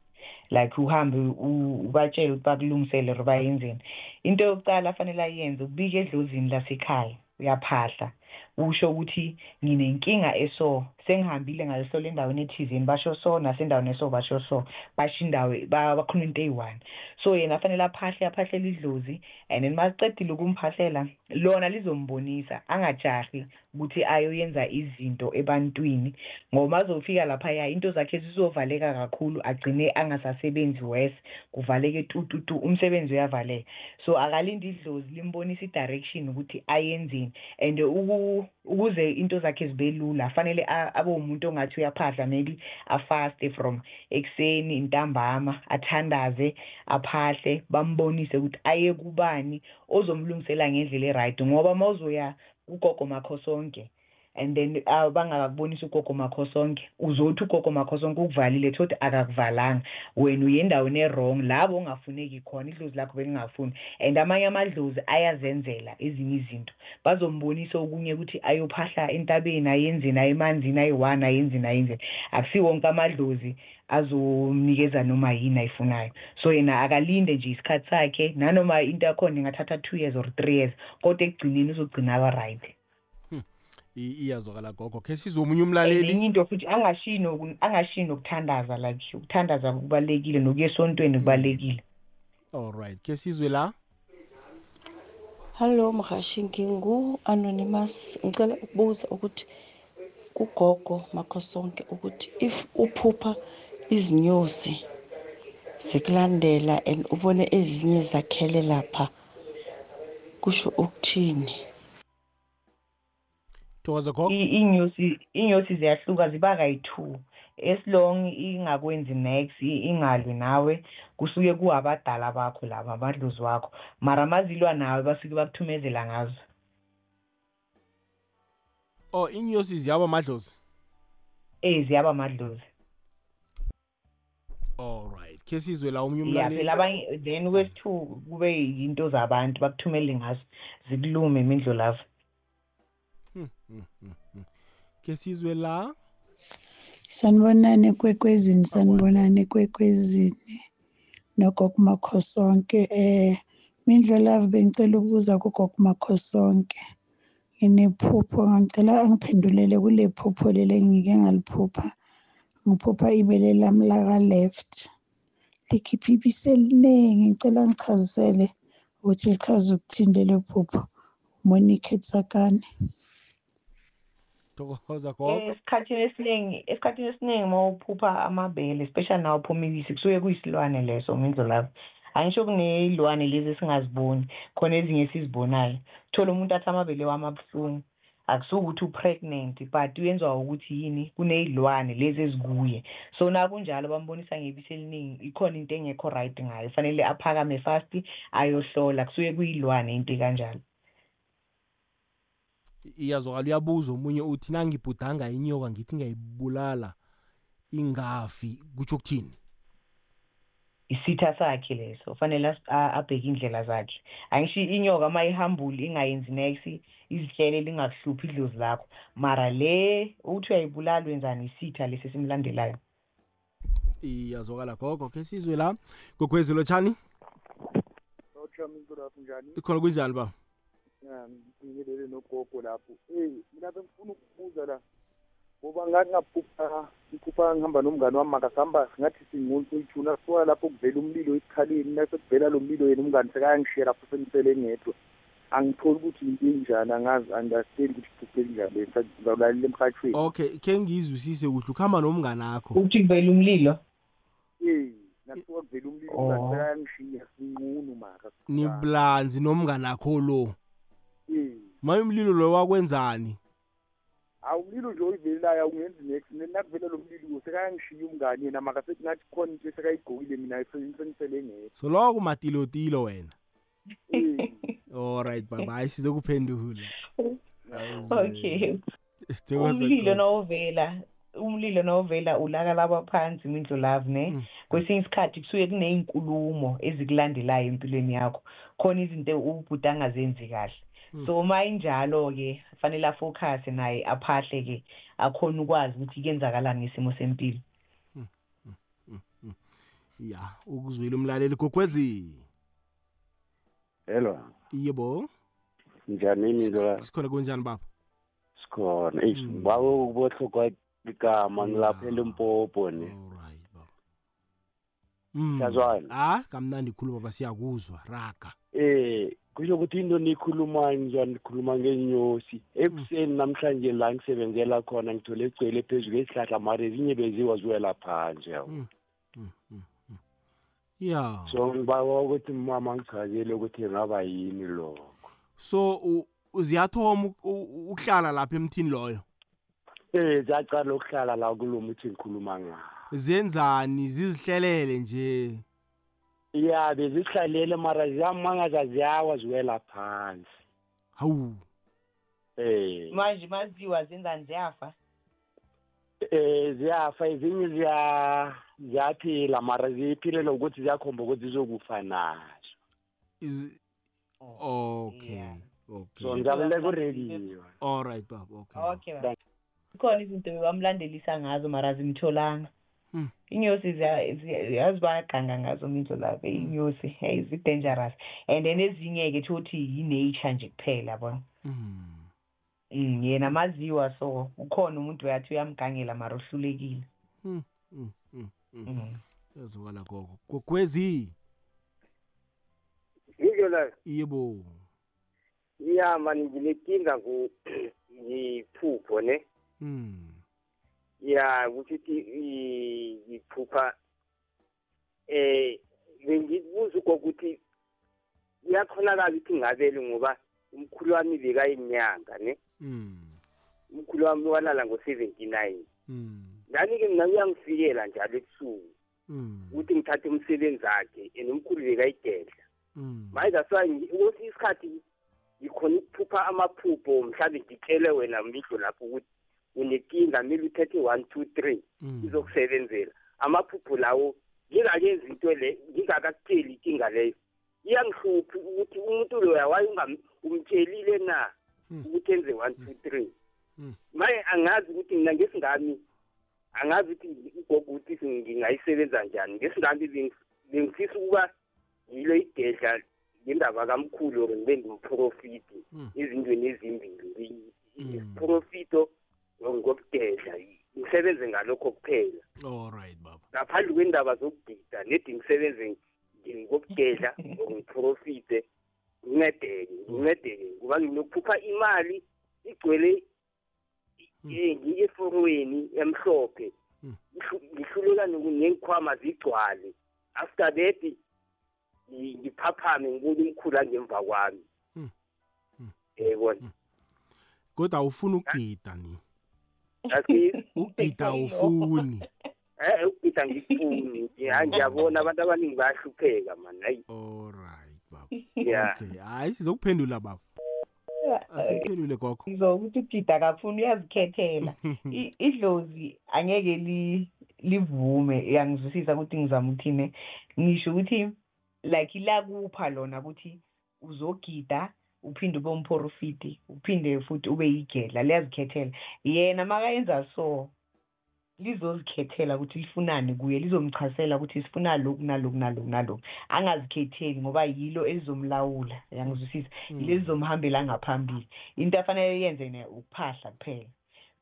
Like uhambe u- ubatshele ukuthi bakulungisele or bayenzeni. Into yokucala afanele ayenze ukubika edlozini lasekhaya uyaphahla. Usho ukuthi nginenkinga eso sengihambile ngaleso le endaweni ethizeni basho so nasendaweni eso basho so. Basho indawo ba- bakhuluma into eyi-one. So yena afanele aphahle aphahlele idlozi and then macedile ukumphahlela lona lizombonisa angajahi ukuthi ayoyenza izinto ebantwini ngoba azofika laphaya into zakhe zizovaleka kakhulu agcine angasasebenzi wes kuvaleke tututu umsebenzi uyavaleka. So akalinde idlozi limbonisa i-direction ukuthi ayenzeni and ukuze into zakhe zibe lula fanele a- abe umuntu ongathi uyaphahla maybe afaste from ekuseni ntambama athandaze aphahle bambonise ukuthi aye kubani ozomlungisela ngendlela eright. Ngoba mawuzoya kugogo makho sonke and then uh, bangakubonisa ugogo makho sonke uzothi ugogo makho sonke ukuvalile thothi akakuvalanga. Wena uye endaweni e-wrong labo ongafuneki khona idlozi lakho belingafuni and amanye amadlozi ayazenzela ezinye izinto. Bazombonisa okunye ukuthi ayophahla entabeni ayenzeni ayemanzini ayi-one ayenzeni ayenzeni akusi wonke amadlozi azomnikeza noma yini ayifunayo. So yena akalinde nje isikhathi sakhe nanoma into yakhona ingathatha two years or three years kodwa ekugcineni uzogcina aba-right I- iyazwakala gogo. Khe sizwe omunye umlaleli? Enye into futhi angashiyi noku- angashiyi nokuthandaza like ukuthandaza kubalulekile nokuya esontweni kubalulekile. Alright khe sizwe la? Hallo mhashi ngingu anonymous. Ngicela ukubuza ukuthi kugogo makho sonke ukuthi if uphupha izinyosi zikulandela and ubone ezinye zakhele lapha kusho ukuthini? Thokoza gogo I- inyosi inyosi ziyahluka ziba kayi-two. Esilong ingakwenzi next i- ingalwi nawe. Kusuke kuwabadala bakho laba amadlozi wakho. Mara mazilwa nawe basuke bakuthumezela ngazo. Oh inyosi ziyaba amadlozi eh ziyaba amadlozi alright khe sizwe la omunye ya umlaleli. phela abanye then kwesi-two kube yinto zabantu bakuthumele ngazo. Zikulume imindlo lavo Hmm, hmm, hmm, hmm. khe sizwe la? Sanibonani ekwekwezini sanibonani ekwekwezini nogogo makhosonke. Eh mindlo love bengicela ukubuza kugogo makhosonke. Nginephupho ngicela angiphendulele kule phupho leli engike ngaliphupha. Ngiphupha ibele lami laka left. Likhipha ibisi eliningi ngicela ngichazisele ukuthi lichaza ukuthini lelo phupho Monique Tsakane thokoza gogo esikhathini esiningi esikhathini esiningi uma uphupha amabele especially naw uphuma ibisi kusuke kuyisilwane leso mindlo lapho. Angisho kuney'lwane lezi esingaziboni khona ezinye esizibonayo thola umuntu athi amabele wami abuhlungu akusuke ukuthi u-pregnant but uyenziwa ukuthi yini? Kuney'lwane lezi ezikuye. So nakunjalo bambonisa ngebisi eliningi ikhona into engekho right ngayo fanele aphakame fast ayohlola kusuke kuyilwane into kanjalo iyazwakala uyabuza omunye uthi nangibhudanga inyoka ngithi ngiyayibulala ingafi kutsho ukuthini? Isitha sakhe leso fanele as- a- abheke indlela zakhe. Angisho inyoka uma ihambule ingayenzi next izihlele lingakuhluphi idlozi lakho. Mara le uthi uyayibulala wenzani isitha lesi esimlandelayo. Iyazwakala gogo khe sizwe la. Gogwezi lotshani Lotshani lapho njani? ikhona kunjani ba? Ya, ngibelele nogogo lapho. Eh, mina bengifuna ukubuza la. Ngoba ngathi ngaphupha, ngiphupha ngihamba nomngane wami makasihamba ngathi singumuntu uyithuna soya lapho kuvela umlilo esikhaleni nase kuvela lo mlilo yena umngane sekayangishaya lapho sengisele ngedwa. Angitholi ukuthi into enjani angazi understand ukuthi kuphuphe njani ngizawulalela emhathweni. okay khe ngizwisise kuhle ukuhamba nomngane akho uthi kuvela umlilo Eh, nakuthiwa kuvela umlilo umngane sekayangishiya sinqunu maka. niblanzi nomngane akho lo Eh. Maye umlilo lo wakwenzani? Awumlilo nje oyivelelayo awungenzi next. Nakuvela lo mlilo sekayangishiya umngane yena makasethi ngathi khona into esekayigqokile mina sengisele ngedwa. So lowo kumatilotilo wena? Eh. (laughs) alright baba hayi (laughs) sizokuphendula okay. (laughs) Umlilo gogo. nawuvela umlilo nawuvela ulaka laba phansi imindlo love ne kwesinye isikhathi kusuke kuney'nkulumo ezikulandelayo empilweni yakho. Khona izinto ubhuti angazenzi kahle. So uma injalo-ke fanele afocuse naye aphahle-ke akhona ukwazi ukuthi kuyenzakalani ngesimo sempilo. Ya ukuzwile umlaleli gogwezi. Hello. Yebo? Njani imilo sikhona kunjani baba? Sikhona. Eish ngibawe ukubohlokwa igama ngilapha elimpopo ne Mm. Siyazwana? ah kamnandi khulu baba siyakuzwa. Raga. Eh kusho ukuthi into nikhulumayo ngizoa nikhuluma ngenyosi. Ekuseni namhlanje la ngisebenzela khona ngithole egcwele phezu kwesihlahla mara ezinye beziwa ziwela phansi yabo ya. So ngibawa ukuthi mama ngichazele ukuthi ngaba yini lokho. So u- ukuhlala lapha emthini loyo? Eh ziyacala ukuhlala la kulo muthi ngikhuluma ngawo. Zenzani? Zizihlelele nje? Ya bezihlalele mara ziyamangaza ziyawa ziwela phansi. Hawu. Eh. Manje maziwa zenzani ziyafa eh ziyafa ezinye ziya ziyaphila mara ziphilela ukuthi ziyakhomba ukuthi zizokufa nazo. Is okay okay. So ngiyabuleka urediyo all right baba okay okay baba. khona izinto bebamlandelisa ngazo mara zimtholanga Hmm. Inyosi ziya- ziya- yazi bayaganga ngazo mindlo lapho inyosi hey zi-dangerous and then ezinye-ke thothi yi-nature nje kuphela yabona Mm, yena maziwa so ukhona umuntu uyathi uyamgangela mara uhlulekile Mm, mm, mm, mm. Mm. yazwakala gogo. Gogwezi? Yinto leyo yebo. Ya mani nginenkinga ku (clears throat) ngiphupho ne. Mm. Ya ukuthi i- ngiphupha eh bengibuza ukuthi kuyakhonakala ukuthi ngabele ngoba umkhulu wami bekayinyanga ne Mm. umkhulu wami walala ngo-seventy nine Mm. ngani-ke mina kuyangifikela njalo ebusuku Mm. ukuthi ngithathe umsebenzi wakhe and umkhulu bekayigedla manje kwesinye isikhathi ngikhona ukuphupha amaphupho mhlawumbe ngitshele wena mihlo lapho ukuthi unenkinga kumele uthethe one two three Mm. izokusebenzela. Amaphupho lawo ngingakenzi into le ngingakakutsheli inkinga leyo. Iyangihluphi ukuthi umuntu loya waye umtshelile na? Ukuthi enze one two three. Mm. maye angazi ukuthi mina ngesingami angazi ukuthi ugogo ukuthi ngingayisebenza njani. Ngesingami beng- bengifisa ukuba yilo igedla ngendaba kamkhulu or ngibe ngimprofiti ezintweni ezimbili iprofito ngokugedla ngisebenze ngalokho kuphela. All right baba. Ngaphandle kwendaba zokugida nedi ngisebenze ngokugedla or ngiprofite ngincedeke ngincedeke ngoba nginokuphupha imali igcwele eh, ngiye eforweni emhlophe. Ngihlu- ngihluleka nengikhwama zigcwale. After that ngi- ngiphaphame ngibone umkhulu angemva kwami. Mm. yebona kodwa awufuni ukugida ni? Asi- ukugida awufuni eh ukugida ngifuni. Ngiyabona abantu abaningi bayahlupheka man hayi okay. Yeah hayi sizokuphendula baba. Asiphendule gogo. Ngizokuthi ugida kakhulu uyazikhethela. (laughs) Idlozi angeke li livume. Yangizwisisa ukuthi ngizama ukuthine ngisho ukuthi like lakupha lona ukuthi uzogida uphinde ube umprofiti uphinde futhi ube yigedla liyazikhethela. Yena makayenza so lizozikhethela ukuthi lifunani kuye lizomchasela ukuthi sifuna lokhu naloku naloku naloku angazikhetheli ngoba yilo elizomlawula yangizwisisa yilo elizomhambela ngaphambili. Into afanele yenze ukuphahla kuphela.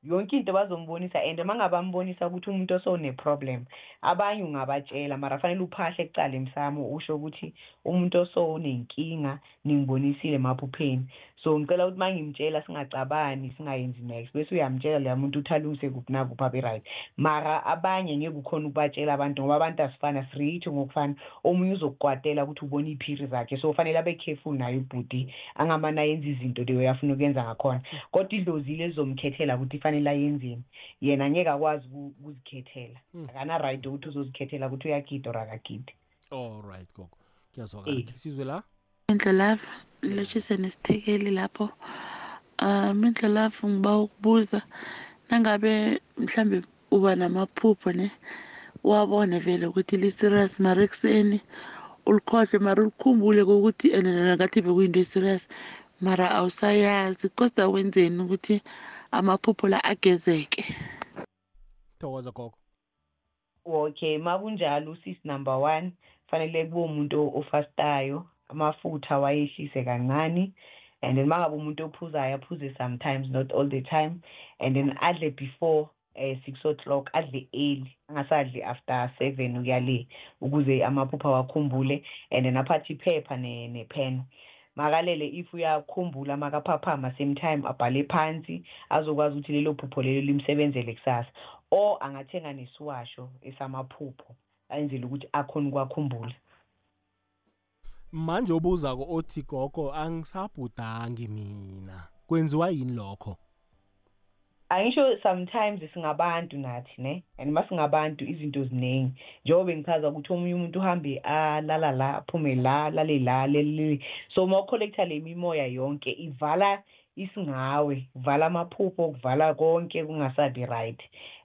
Yonke into bazombonisa and uma ngabe ambonisa ukuthi umuntu osone-problem abanye ungabatshela mara fanele uphahle kucala emsamo usho ukuthi umuntu oso unenkinga ningibonisile emaphupheni. So ngicela ukuthi uma ngimtshela singacabani singayenzi next. Bese uyamtshela leya muntu uthaluse kuphi nakuphi abe-right. Mara abanye ngeke ukhona ukubatshela abantu ngoba abantu asifana siritsho ngokufana. Omunye uzokukwatela ukuthi ubone iphiri zakhe. So fanele abe careful naye ubhudi angamane ayenza izinto leyo afuna ukuyenza ngakhona. Kodwa idlozile elizomkhethela ukuthi fanele ayenzeni yena angeke akwazi uku- ukuzikhethela akana-right ukuthi uzozikhethela ukuthi uyagida or akagidi all right gogo. Kuyazwakala. Ke sizwe la? Indlolavu lotshise nesithekeli lapho um indlolavu ngiba ukubuza nangabe mhlambe uba namaphupho ne wabone vele ukuthi li-serious mara ekuseni ulikhohlwe mara ulikhumbule kokuthi and nakathi bekuyinto e-serious mara awusayazi kosta wenzeni ukuthi amaphupho la agezeke? Thokoza gogo. Okay ma kunjalo usisi number one fanele kube umuntu ofastayo. Amafutha wayehlise kancane and then mangabe umuntu ophuzayo aphuze sometimes not all the time and then adle before eh six o'clock adle early angasadli after seven ukuya le ukuze amaphupha wakhumbule and then aphathe iphepha ne- nepen makalele if uyakhumbula makaphaphama same time abhale phansi azokwazi ukuthi lelo phupho lelo limsebenzele kusasa or angathenga nesiwasho esamaphupho ayenzele ukuthi akhona ukwakhumbula manje obuzako othi gogo angisabhudangi mina. Kwenziwa yini lokho? Angisho sometimes singabantu nathi ne? And masingabantu izinto ziningi. Njengoba ngichaza ukuthi omunye umuntu uhambe alala la aphume la lale la leli so uma ucollecta le mimoya yonke ivala isingawe kuvala amaphupho kuvala konke kungasabi right.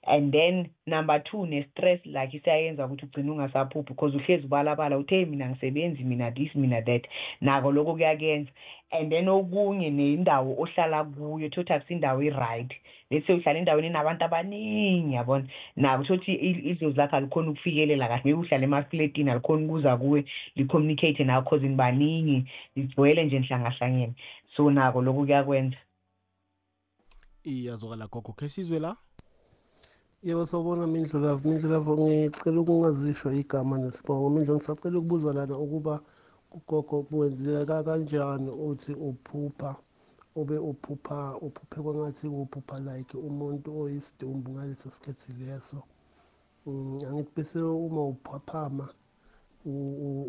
And then number two ne-stress like isiyayenza ukuthi ugcine ungasaphuphi because uhlezi ubalabala uthe mina ngisebenzi mina this mina that nako lokho kuyakuyenza and then okunye nendawo ohlala kuyo thothi akusindawo i-right let's say uhlala endaweni enabantu abaningi yabona? Nako thothi idlozi lakho alikhona ukufikelela kahle. Maybe uhlala emafletini alikhona ukuza kuwe li-communicate nawo cause nibaningi ligcwele nje nihlangahlangene so nako lokho kuyakwenza. Iyazwakala gogo khe sizwe la? Yebo sawubona mindlulavu mindlulavu ngicela ukungazisho igama nesibongo. Mindlo ngisacela ukubuzwa lana ukuba kugogo kwenzeka kanjani uthi uphupha ube uphupha uphuphe kwangathi uphupha like umuntu oyisidumbu ngaleso sikhathi leso. Angithi bese uma uphaphama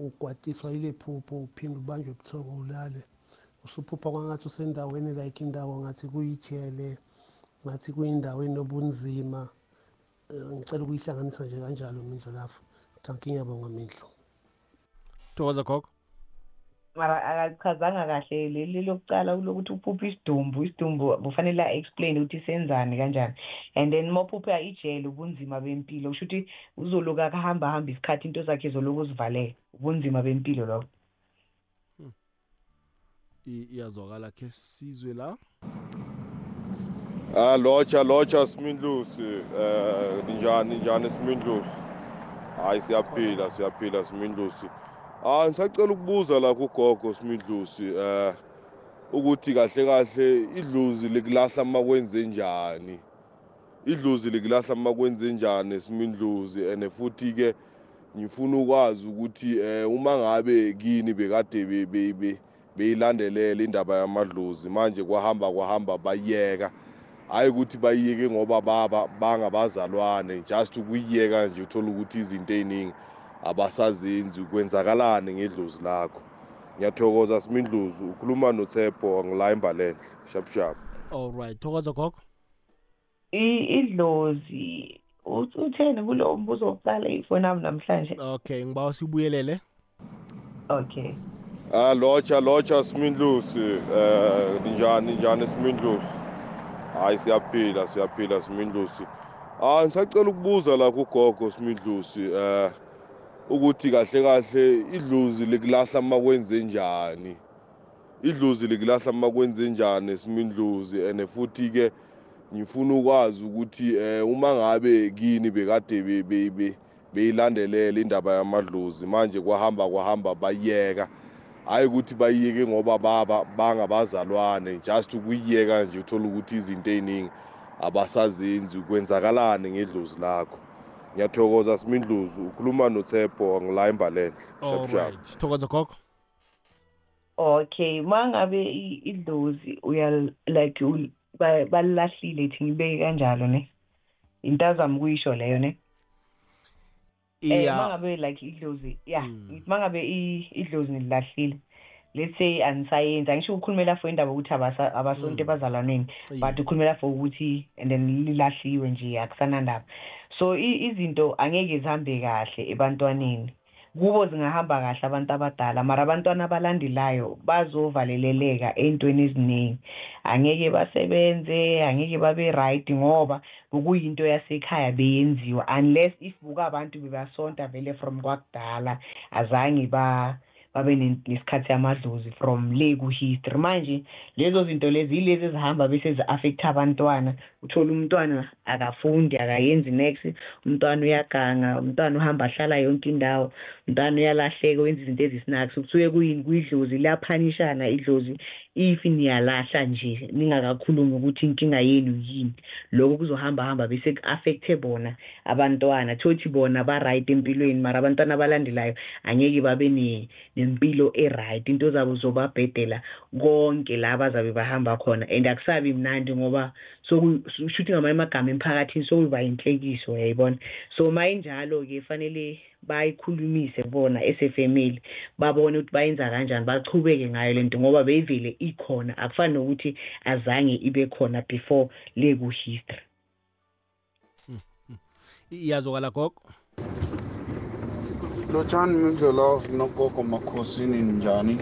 ugwatiswa ile phupho uphinde ubanjwe ubuthongo ulale. Usuphupha kwangathi usendaweni like indawo ngathi kuyijele ngathi kuyindawo enobunzima. Ngicela ukuyihlanganisa nje kanjalo mindlo lapho thanki ngiyabonga mindlo thokoza gogo. Mara akalichazanga kahle. Leli lokucala lokuthi uphupha isidumbu. Isidumbu kufanele a-explain ukuthi senzani kanjani. And then uma uphupha ijele ubunzima bempilo. Kusho ukuthi uzoloku akahamba hamba isikhathi into zakhe zoloku zivaleka ubunzima bempilo lokho iyazwakala khe sizwe la. Locha locha Smindlusi eh ninjani ninjani Smindlusi Hayi siyaphila siyaphila Smindlusi Ah ngisacela ukubuza la kugogo Smindlusi eh ukuthi kahle kahle idluzi likulahla makwenze njani? Idluzi likulahla makwenze njani Smindlusi ene futhi ke ngifuna ukwazi ukuthi eh uma ngabe kini bekade bebe beyilandelela indaba yamadlozi manje kwahamba kwahamba bayeka. Hayi ukuthi bayiyeke ngoba baba bangabazalwane. Just ukuyiyeka nje uthola ukuthi izinto ey'ningi abasazenzi kwenzakalani ngedlozi lakho. Ngiyathokoza simindlozi ukhuluma nothepho ngila imbalenhle shap shap alright thokoza gogo. Idlozi utheni kulo mbuzo wokuqala ifoni yami namhlanje? Okay ngibawa sibuyelele. Okay. Ah locha locha simindlosi eh ninjani ninjani simindlosi hayi siyaphila siyaphila simindlusi. Ah ngisacela ukubuza la kugogo simindlusi eh ukuthi kahle kahle idluzi likulahla makwenze njani? Idluzi likulahla makwenze njani simindluzi ene futhi ke ngifuna ukwazi ukuthi eh uma ngabe kini bekade bebe beyilandelela indaba yamadlozi manje kwahamba kwahamba bayeka. Hayi ukuthi bayiyeke ngoba baba bangabazalwane. Just ukuyiyeka nje uthola ukuthi izinto ey'ningi abasazenzi kwenzakalani ngedlozi lakho. Ngiyathokoza simindluzi ukhuluma nothepho ngila imbalenhle shap shap alright thokoza gogo. Okay mangabe idlozi uya like balilahlile thi ngibeke kanjalo ne? Into azami kuyisho leyo ne? Eh mangabe like idlozi yeah mangabe idlozi nililahlile. Let's say anisayenzi angisho ukukhulumela for indaba ukuthi abasonto ebazalwaneni but ukhulumela for ukuthi and then lilahliwe nje akusanandaba so izinto angeke zihambe kahle ebantwaneni. Kubo zingahamba kahle abantu abadala mara abantwana abalandelayo bazovaleleleka ey'ntweni eziningi. Angeke basebenze angeke babe right ngoba bekuyinto yasekhaya beyenziwa unless if buka abantu bebasonta vele from kwakudala azange ba babe ne- nesikhathi yamadlozi from le ku-history. Manje lezo zinto lezi yilezi ezihamba bese zi-affect-a abantwana. Uthola umntwana akafundi akayenzi next. Umntwana uyaganga umntwana uhamba ahlala yonke indawo umntwana uyalahleka wenza izinto ezisinakho kusuke kuyini kuyidlozi liyaphanishana idlozi if niyalahla nje ningakakhulumi ukuthi inkinga yenu yini. Lokho kuzohamba hamba bese ku-affect-e bona abantwana. Thothi bona ba-right empilweni mara abantwana abalandelayo angeke babe ne- nempilo e-right. Into zabo zobabhedela konke la bazabe bahamba khona. And akusabi mnandi ngoba shuthi ngamanye amagama emphakathini sokuba inhlekiso uyayibona so ma injalo-ke fanele bayikhulumise bona esefamily babone ukuthi bayenza kanjani bachubeke ngayo lento ngoba beyivele ikhona akufani nokuthi azange ibe khona before le ku-history. Iyazokala gogo? Lotshani mindlolavu nogogo makhosini njani?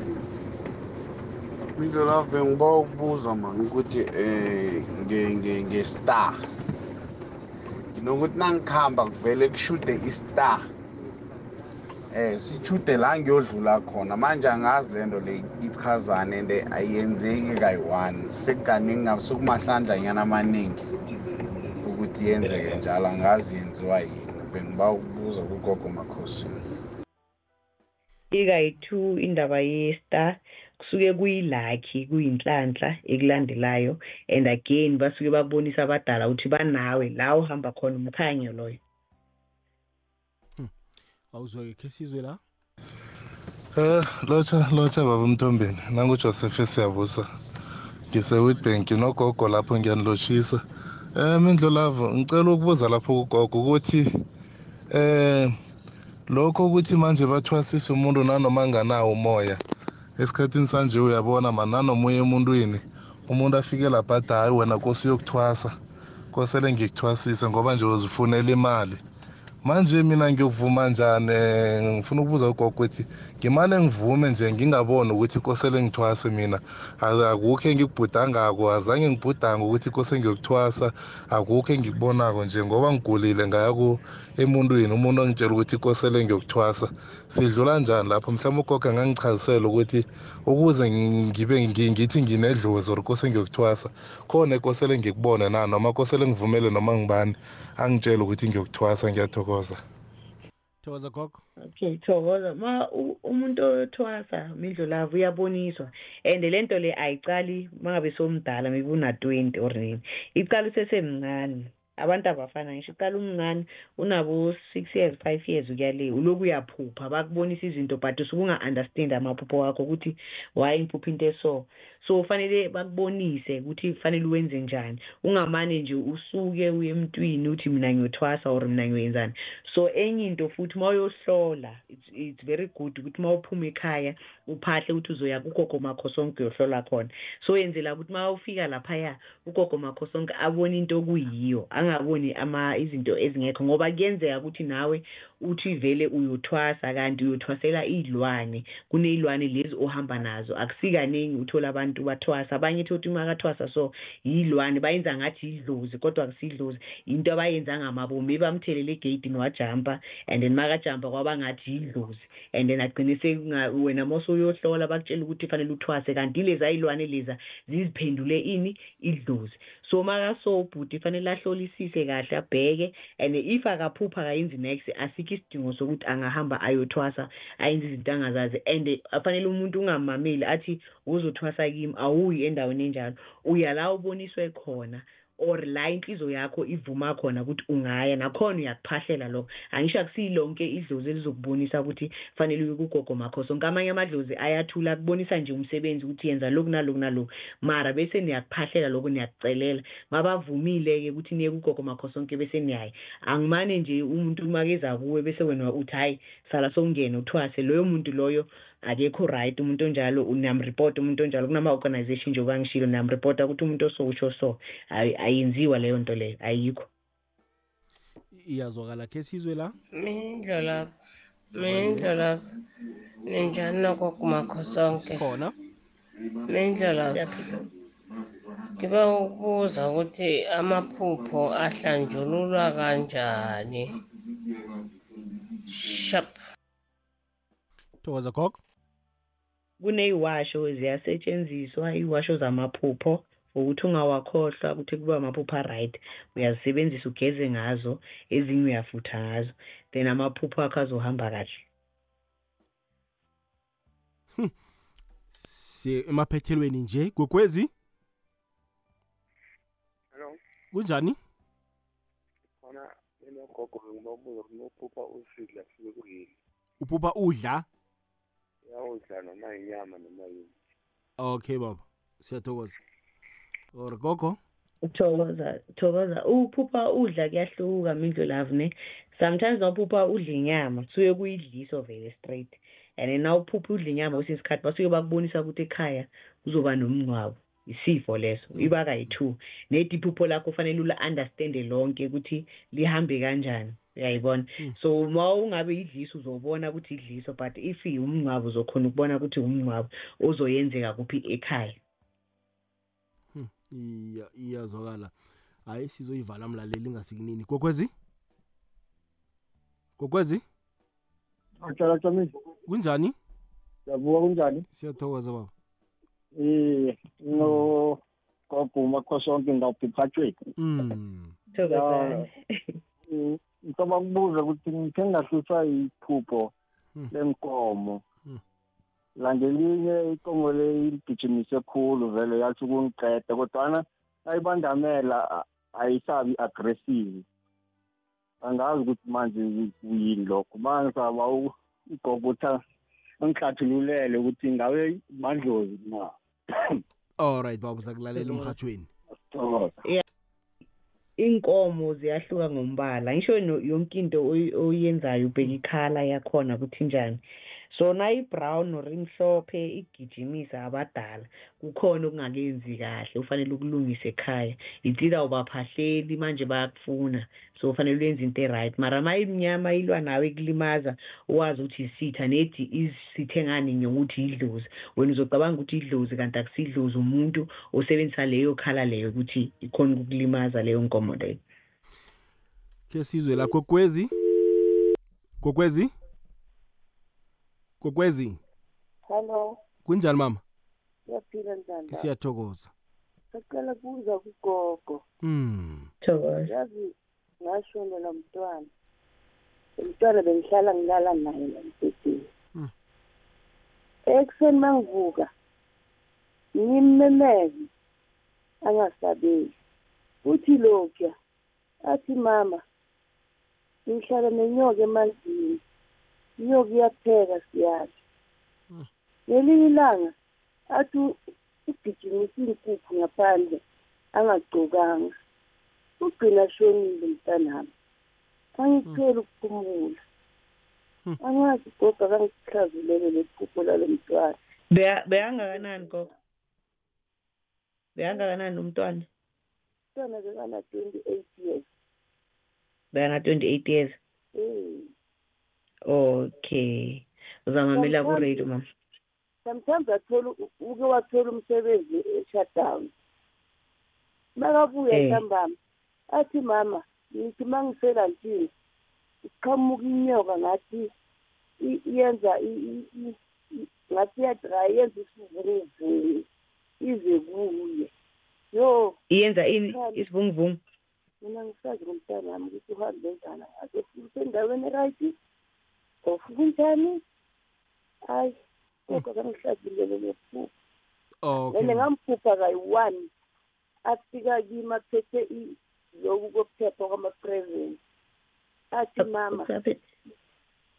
Mindlolavu bengiba ukubuza mani ukuthi um nge-star. Nokuthi nangikhamba kuvele kushude i-star. Eh sishude la ngiyodlula khona. Manje angazi lento le ichazane and ayenzeki kayi-one. Sekukaningi sekumahlandlanyana amaningi ukuthi yenzeke njalo. Angazi yenziwa yini. Bengiba ukubuza kugogo makhosini. Ikayi-two indaba ye-star. Kusuke kuyilakhi kuyinhlanhla ekulandelayo and again basuke babonisa abadala ukuthi banawe la uhamba khona umkhanyo loyo. Awuzweke khe sizwe la? Eh lotsha lotsha baba Mthombeni nangujoseph siyabusa ngise-witbank nogogo lapho ngiyanilotshisa. Eh mindlolavu ngicela ukubuza lapho kugogo ukuthi eh lokho ukuthi manje bathwasisa umuntu nanoma nganawo umoya esikhathini sanje uyabona mani nanomoya emuntwini umuntu afike lapha athi hayi wena kosi uyokuthwasa. Kosele ngikuthwasise ngoba nje uzifunela imali. Manje mina ngiyokuvuma njani eh, ngifuna ukubuza ugogo ukuthi ngimane ngivume nje ngingaboni ukuthi kosele ngithwase mina. Akukho engikubhudangako azange ngibhudanga ukuthi kose ngiyokuthwasa. Akukho engikubonako nje ngoba ngigulile ngaya emuntwini. Umuntu angitshela ukuthi kosele ngiyokuthwasa. Sidlula njani lapho? Mhlawumbe ugogo angangichazisela ukuthi ukuze ngibe ngi- ngithi nginedlozi or kose ngiyokuthwasa khona ekosele ngikubone na? Noma kosele ngivumele noma ngibani? Angitshele ukuthi ngiyokuthwasa ngiyathokoza. Thokoza gogo. Okay thokoza. Ma umuntu othwasa mindlulavu uyaboniswa. And lento le ayiqali mangabe somdala maybe una-twenty or nini iqala usesemncane. Abantu abafana ngisho iqala umncane unabo six years five years ukuya le uloku uyaphupha bakubonisa izinto but usuke unga-understand amaphupho wakho ukuthi why ngiphupha into eso. So fanele bakubonise ukuthi fanele uwenze njani. Ungamane nje usuke uye emntwini uthi mina ngiyothwasa or mina ngiyoyenzani. So enye into futhi uma uyohlola it's, it's very good ukuthi uma uphuma ekhaya uphahle ukuthi uzoya kugogo makho sonke uyohlola khona. So yenzela ukuthi uma ufika laphaya ugogo makho sonke abone into okuyiyo angaboni ama izinto ezingekho ngoba kuyenzeka ukuthi nawe uthi vele uyothwasa kanti uyothwasela iy'lwane. Kuney'lwane lezi ohamba nazo akusikaningi uthola abantu bathwasa. Abanye thothi uma kathwasa so yiy'lwane bayenza ngathi yidlozi kodwa akusiyidlozi into abayenza ngamabomi bamthelele egeyidini wajampa and then makajampa kwaba ngathi yidlozi and then agcine wena mose uyohlola bakutshela ukuthi fanele uthwase kanti leza iy'lwane leza ziziphendule ini? Idlozi. So makaso ubhuti fanele ahlolisise kahle abheke and if akaphupha akayenzi next asikho isidingo sokuthi angahamba ayothwasa ayenze izinto angazazi and fanele umuntu ungamameli athi uzothwasa kimi awuyi endaweni enjalo. Uya la uboniswe khona. Or la inhliziyo yakho ivuma khona ukuthi ungaya. Nakhona uyakuphahlela lokho. Angisho akusiyilonke idlozi elizokubonisa ukuthi fanele uye kugogo makho. Sonke amanye amadlozi ayathula akubonisa nje umsebenzi ukuthi yenza lokhu naloku naloku mara bese niyakuphahlela lokho niyakucelela. Mabavumile-ke ukuthi niye kugogo makho sonke bese niyaya angimane nje umuntu makeza kuwe bese wena uthi hhayi sala sowungene uthwase. Loyo muntu loyo akekho right umuntu onjalo unamripota umuntu onjalo kunama-organization nje okangishilo niyamripota ukuthi umuntu oso usho so ayenziwa leyo nto leyo ayikho. Iyazwakala khe sizwe la? Mindlolavu mindlolavu ninjani nokokumakho makho sonke? Khona mindlolavu ngiba ukubuza ukuthi amaphupho ahlanjululwa kanjani? Shap. Thokoza gogo kuney'washo ziyasetshenziswa iy'washo zamaphupho ukuthi ungawakhohlwa ukuthi kuba amaphupho a-right uyazisebenzisa ugeze ngazo ezinye uyafutha ngazo. Then amaphupho akho azohamba kahle. Si emaphethelweni nje gogwezi Hello. kunjani? Khona enogogo nginobuza kunophupha usidla suke kuyini uphupha udla? Uyawudla noma inyama noma yini okay baba siyathokoza or gogo thokoza thokoza uphupha udla kuyahluka mindlulavu ne? Sometimes nawuphupha udla inyama suke kuyidliso vele straight. And na uphupha udla inyama kwesinye isikhathi basuke bakubonisa ukuthi ekhaya kuzoba nomngcwabo. Isifo leso iba kayi-two. Nedi iphupho lakho fanele ula-understande lonke ukuthi lihambe kanjani. Uyayibona? So ma ungabe idliso uzobona ukuthi idliso but if umngcwabo uzokhona ukubona ukuthi umngcwabo ozoyenzeka kuphi ekhaya? Iya iyazwakala. Hayi sizoyivala mlaleli ingasikunini kokwezi? Kokwezi? Acala Chamisi. kunjani? Yabuka kunjani? siyathokoza baba. Eh, no kwaguma khosonke ngawuphiphathwe. Mm. Thokozani. Mm, Ngicaba kubuza ukuthi ngikhe ngahluthwa iphupho Mm. lenkomo. Mm. Langelinye ikomo le igijimise khulu vele yathi ukungiqeda kodwana ayibandamela ayisabi aggressive. Angazi ukuthi manje kuyini lokho. Mangizaba ugogo uthi angihlathululele ukuthi ngabe madlozi na. alright baba uzakulalela emhathweni Thokoza. inkomo ziyahluka ngombala ngisho no- yonke into oyi- oyenzayo ubheka ikhala yakhona ukuthi njani so na i-brown or imhlophe igijimisa abadala. Kukhona okungakenzi kahle ufanele ukulungisa ekhaya. Itsida ubaphahleli manje bayakufuna. So ufanele uyenze into e-right. Mara ma imnyama ilwa nawe ikulimaza uwazi ukuthi isitha nedi isithe ngani ngokuthi idlozi. Wena uzocabanga ukuthi idlozi kanti akusidlozi umuntu osebenzisa leyo khala leyo ukuthi ikhona ukukulimaza leyo nkomo leyo. Ke sizwe la kokwezi? Kokwezi? Kokwezi Hello, kunjani mama siyaphila njani? siyathokoza Sacela kuza kugogo. mm. Yazi ngashona la mntwana. Umntwana bengihlala ngilala naye mbhedeni. Mm. Ekuseni mangivuka ngimmemeze angasabeli. Uthi lokya athi mama ngihlala nenyoka emanzini. Inyoka iyapheka siyadla. ngelinye ilanga athi ugijimise inkukhu ngaphandle angagcokanga ugcina ashonile mntanami. Angicela ukuphumula angazi goga kangihlazulele lephupho lalo mntwana. Beya- beyangakanani koko? Beyangakanani umntwana umntwana bekana twenty eight years. Bekana twenty eight years? Eh, okay. Uzamamela ku-radio mama sometimes athola uke wathola umsebenzi e-shutdown. Makabuya Eh. ntambama athi mama ngithi uma ngiselantini iqhamuka inyoka ngathi yenza ngathi iyadry yenza isivunguvungu ize kuye. Yo. Iyenza ini isivunguvungu? Mina ngisazi ngomntwana wami ukuthi uhambe njani azofika usendaweni right ofuka njani hayi kodwa kangihlazulele lephupho okay. And ngamphupha kayi-one afika kimi aphethe i- loku kokuphepha kwama-present. Athi mama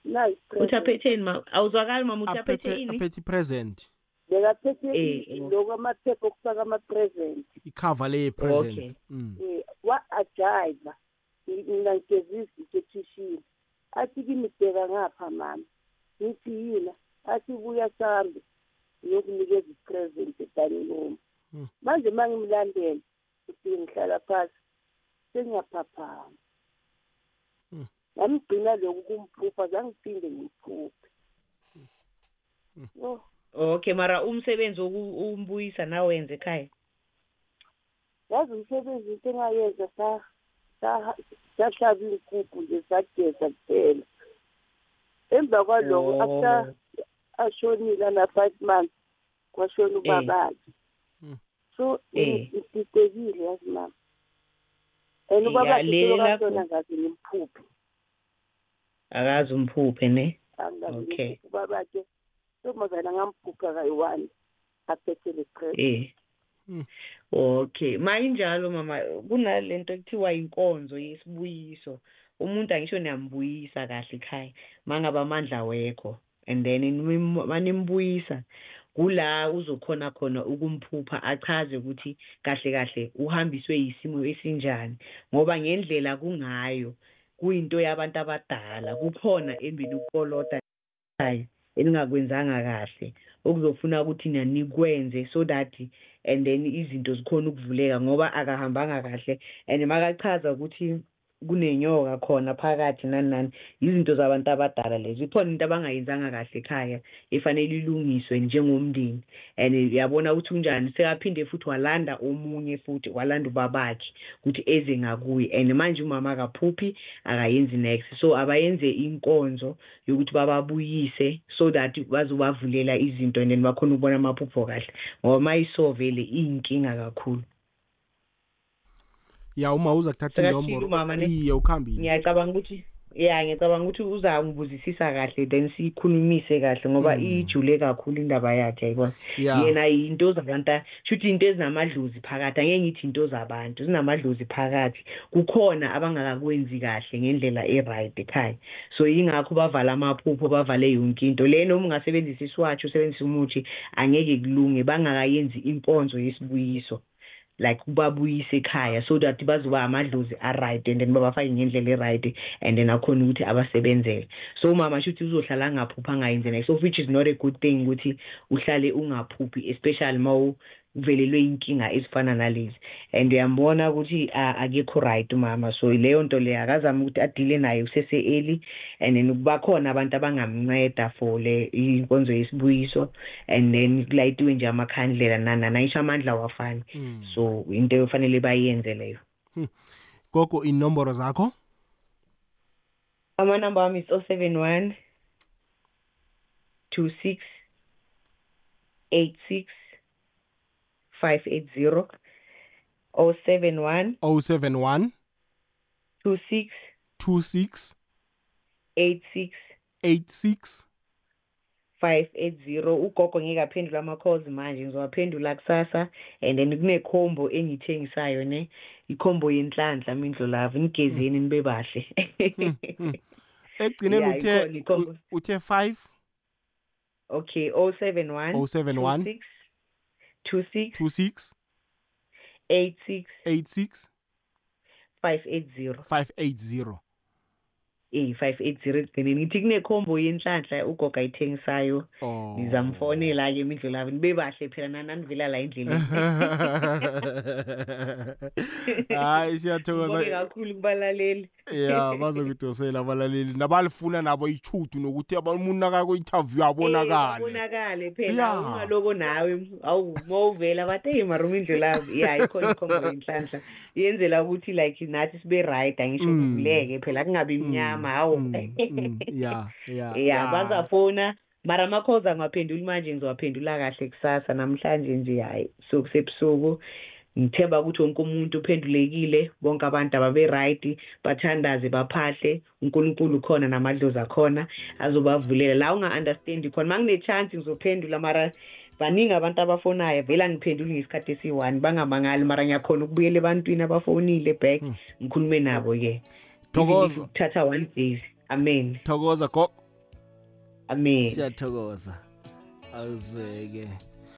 nayi uthi aphetheni ma awuzwakali mama uthi aphethe aphethe ini? aphethe present bekaphethe Eh, oh. loku amaphepha okufaka ama-present. Icover le Okay. present mm. um wa-ajiva mina ngigezisa ikethishini athi kimi bheka ngapha mama. Ngithi yina athi buya sambe ngiyokunikeza i-present edanini room Hmm. manje uma ngimlandela ufike ngihlala phasi sengiyaphaphama Hmm. ngamgcina loku kumphupha zangiphinde ngimphuphe yo okay mara umsebenzi wokumbuyisa nawenze ekhaya? Yazi umsebenzi into engayenza sa- sahlaba inkukhu nje sageza kuphela. Emva kwaloko Oh. after ashonile ana-five months kwashona ubabakhe. So Eh. ngididekile yazi mama. And Eh, ubabakhe leli selo lakho- kashona ngaze ngimphuphe. Akazi umphuphe ne? Okay. ubabakhe. Sokumazana ngamphupha kayi-one aphethe le eh. Okay mayinjalo mama kunalento ekuthiwa inkonzo yesibuyiso. Umuntu angisho niyambuyisa kahle ekhaya mangabe amandla wekho and then nim- manimbuyisa kula uzokhona khona ukumphupha achaze ukuthi kahle kahle uhambiswe yisimo esinjani ngoba ngendlela kungayo kuyinto yabantu abadala kukhona embili ukolota ekhaya eningakwenzanga kahle. Okuzofuna ukuthi nina nikwenze so that and then izinto zikhona ukuvuleka ngoba akahambanga kahle. And makachaza ukuthi kunenyoka khona phakathi nani nani izinto zabantu abadala lezo. Ikhona into abangayenzanga kahle ekhaya efanele ilungiswe njengomndeni. And yabona ukuthi kunjani sekaphinde futhi walanda omunye futhi walanda ubabakhe ukuthi eze ngakuye. And manje umama akaphuphi akayenzi next. So abayenze inkonzo yokuthi bababuyise so that bazobavulela izinto and then bakhona ukubona amaphupho kahle. Ngoba mayisovele iyinkinga kakhulu. Ya uma uza kuthatha Sekafika umama inomboro ne? iye ukhambile. Ngiyacabanga ukuthi ya ngiyacabanga ukuthi uzangibuzisisa kahle then siyikhulumise kahle ngoba ijule kakhulu indaba yakhe yayibona? Ya. yena into zabantu shuthi into ezinamadlozi phakathi angeke ngithi into zabantu zinamadlozi phakathi. Kukhona abangakakwenzi kahle ngendlela e-right ekhaya. So yingakho bavala amaphupho bavale yonke into. Le noma ungasebenzisa iswatshi usebenzisa umuthi angeke kulunge bangakayenzi inkonzo yesibuyiso. Like babuyise ekhaya so that bazoba amadlozi a-right and then babafake ngendlela e-right and then akhona ukuthi abasebenzele. So umama shuthi uzohlala angaphuphi angayenzi next so which is not a good thing ukuthi uhlale ungaphuphi especially ma uvelelwe inkinga ezifana nalezi. And uyambona ukuthi akekho right umama so leyo nto leyo akazame ukuthi adile nayo kusese-early and then bakhona abantu abangamnceda for le inkonzo yesibuyiso and then kulayitiwe nje amakhandlela nanana isho amandla awafani. So into efanele bayenze leyo. Gogo inomboro zakho? Amanamba wami is 071 26 86 580 071 071 26 26 86 86 580 ugogo ngeke aphendule ama-calls manje ngizowaphendula kusasa and then kunekhombo engiyithengisayo ne? Ikhombo yenhlanhla mindlo lavo nigezeni nibe bahle. (laughs) Ekugcineni Yeah, uthe ikhona ikhombo. u- uthe 5 okay 071 071 26 Two six. Two six. Eight six. Eight six. Five eight zero. Five eight zero. 580 eh 580 ekugcineni ngithi kunekhombo yenhlanhla ugogo ayithengisayo. Oh. ngizamfonela ke imindlu lavo nibe bahle phela nananivela la endleleni. (laughs) Hayi Ngibonge siyathokoza kakhulu kubalaleli. Ya bazokudosela abalaleli. Nabalifuna nabo ichudu nokuthi umuntu nakako-interview abonakale. Abonakale phela. Ya. ungaloko nawe. Awu mawuvela bathi hey maruma indlu lavo ya ikhona ikhombo yenhlanhla. Yenzela ukuthi like nathi sibe right angisho Mm. kuvuleke phela kungabi mnyama. Hawu ya ya ya bazafona mara ama-calls angawaphenduli manje ngizowaphendula kahle kusasa namhlanje nje hayi so kusebusuku ngithemba ukuthi wonke umuntu uphendulekile bonke abantu ababe-right bathandaze baphahle unkulunkulu khona namadlozi akhona azobavulela. La unga-understandi khona ma ngine-chance ngizophendula mara baningi abantu abafonayo vele angiphenduli ngesikhathi esi-one bangamangali mara ngiyakhona ukubuyela ebantwini abafonile back ngikhulume nabo-ke. Thokoza. kuthatha one day amen. Thokoza go amen. Siyathokoza. Awuzweke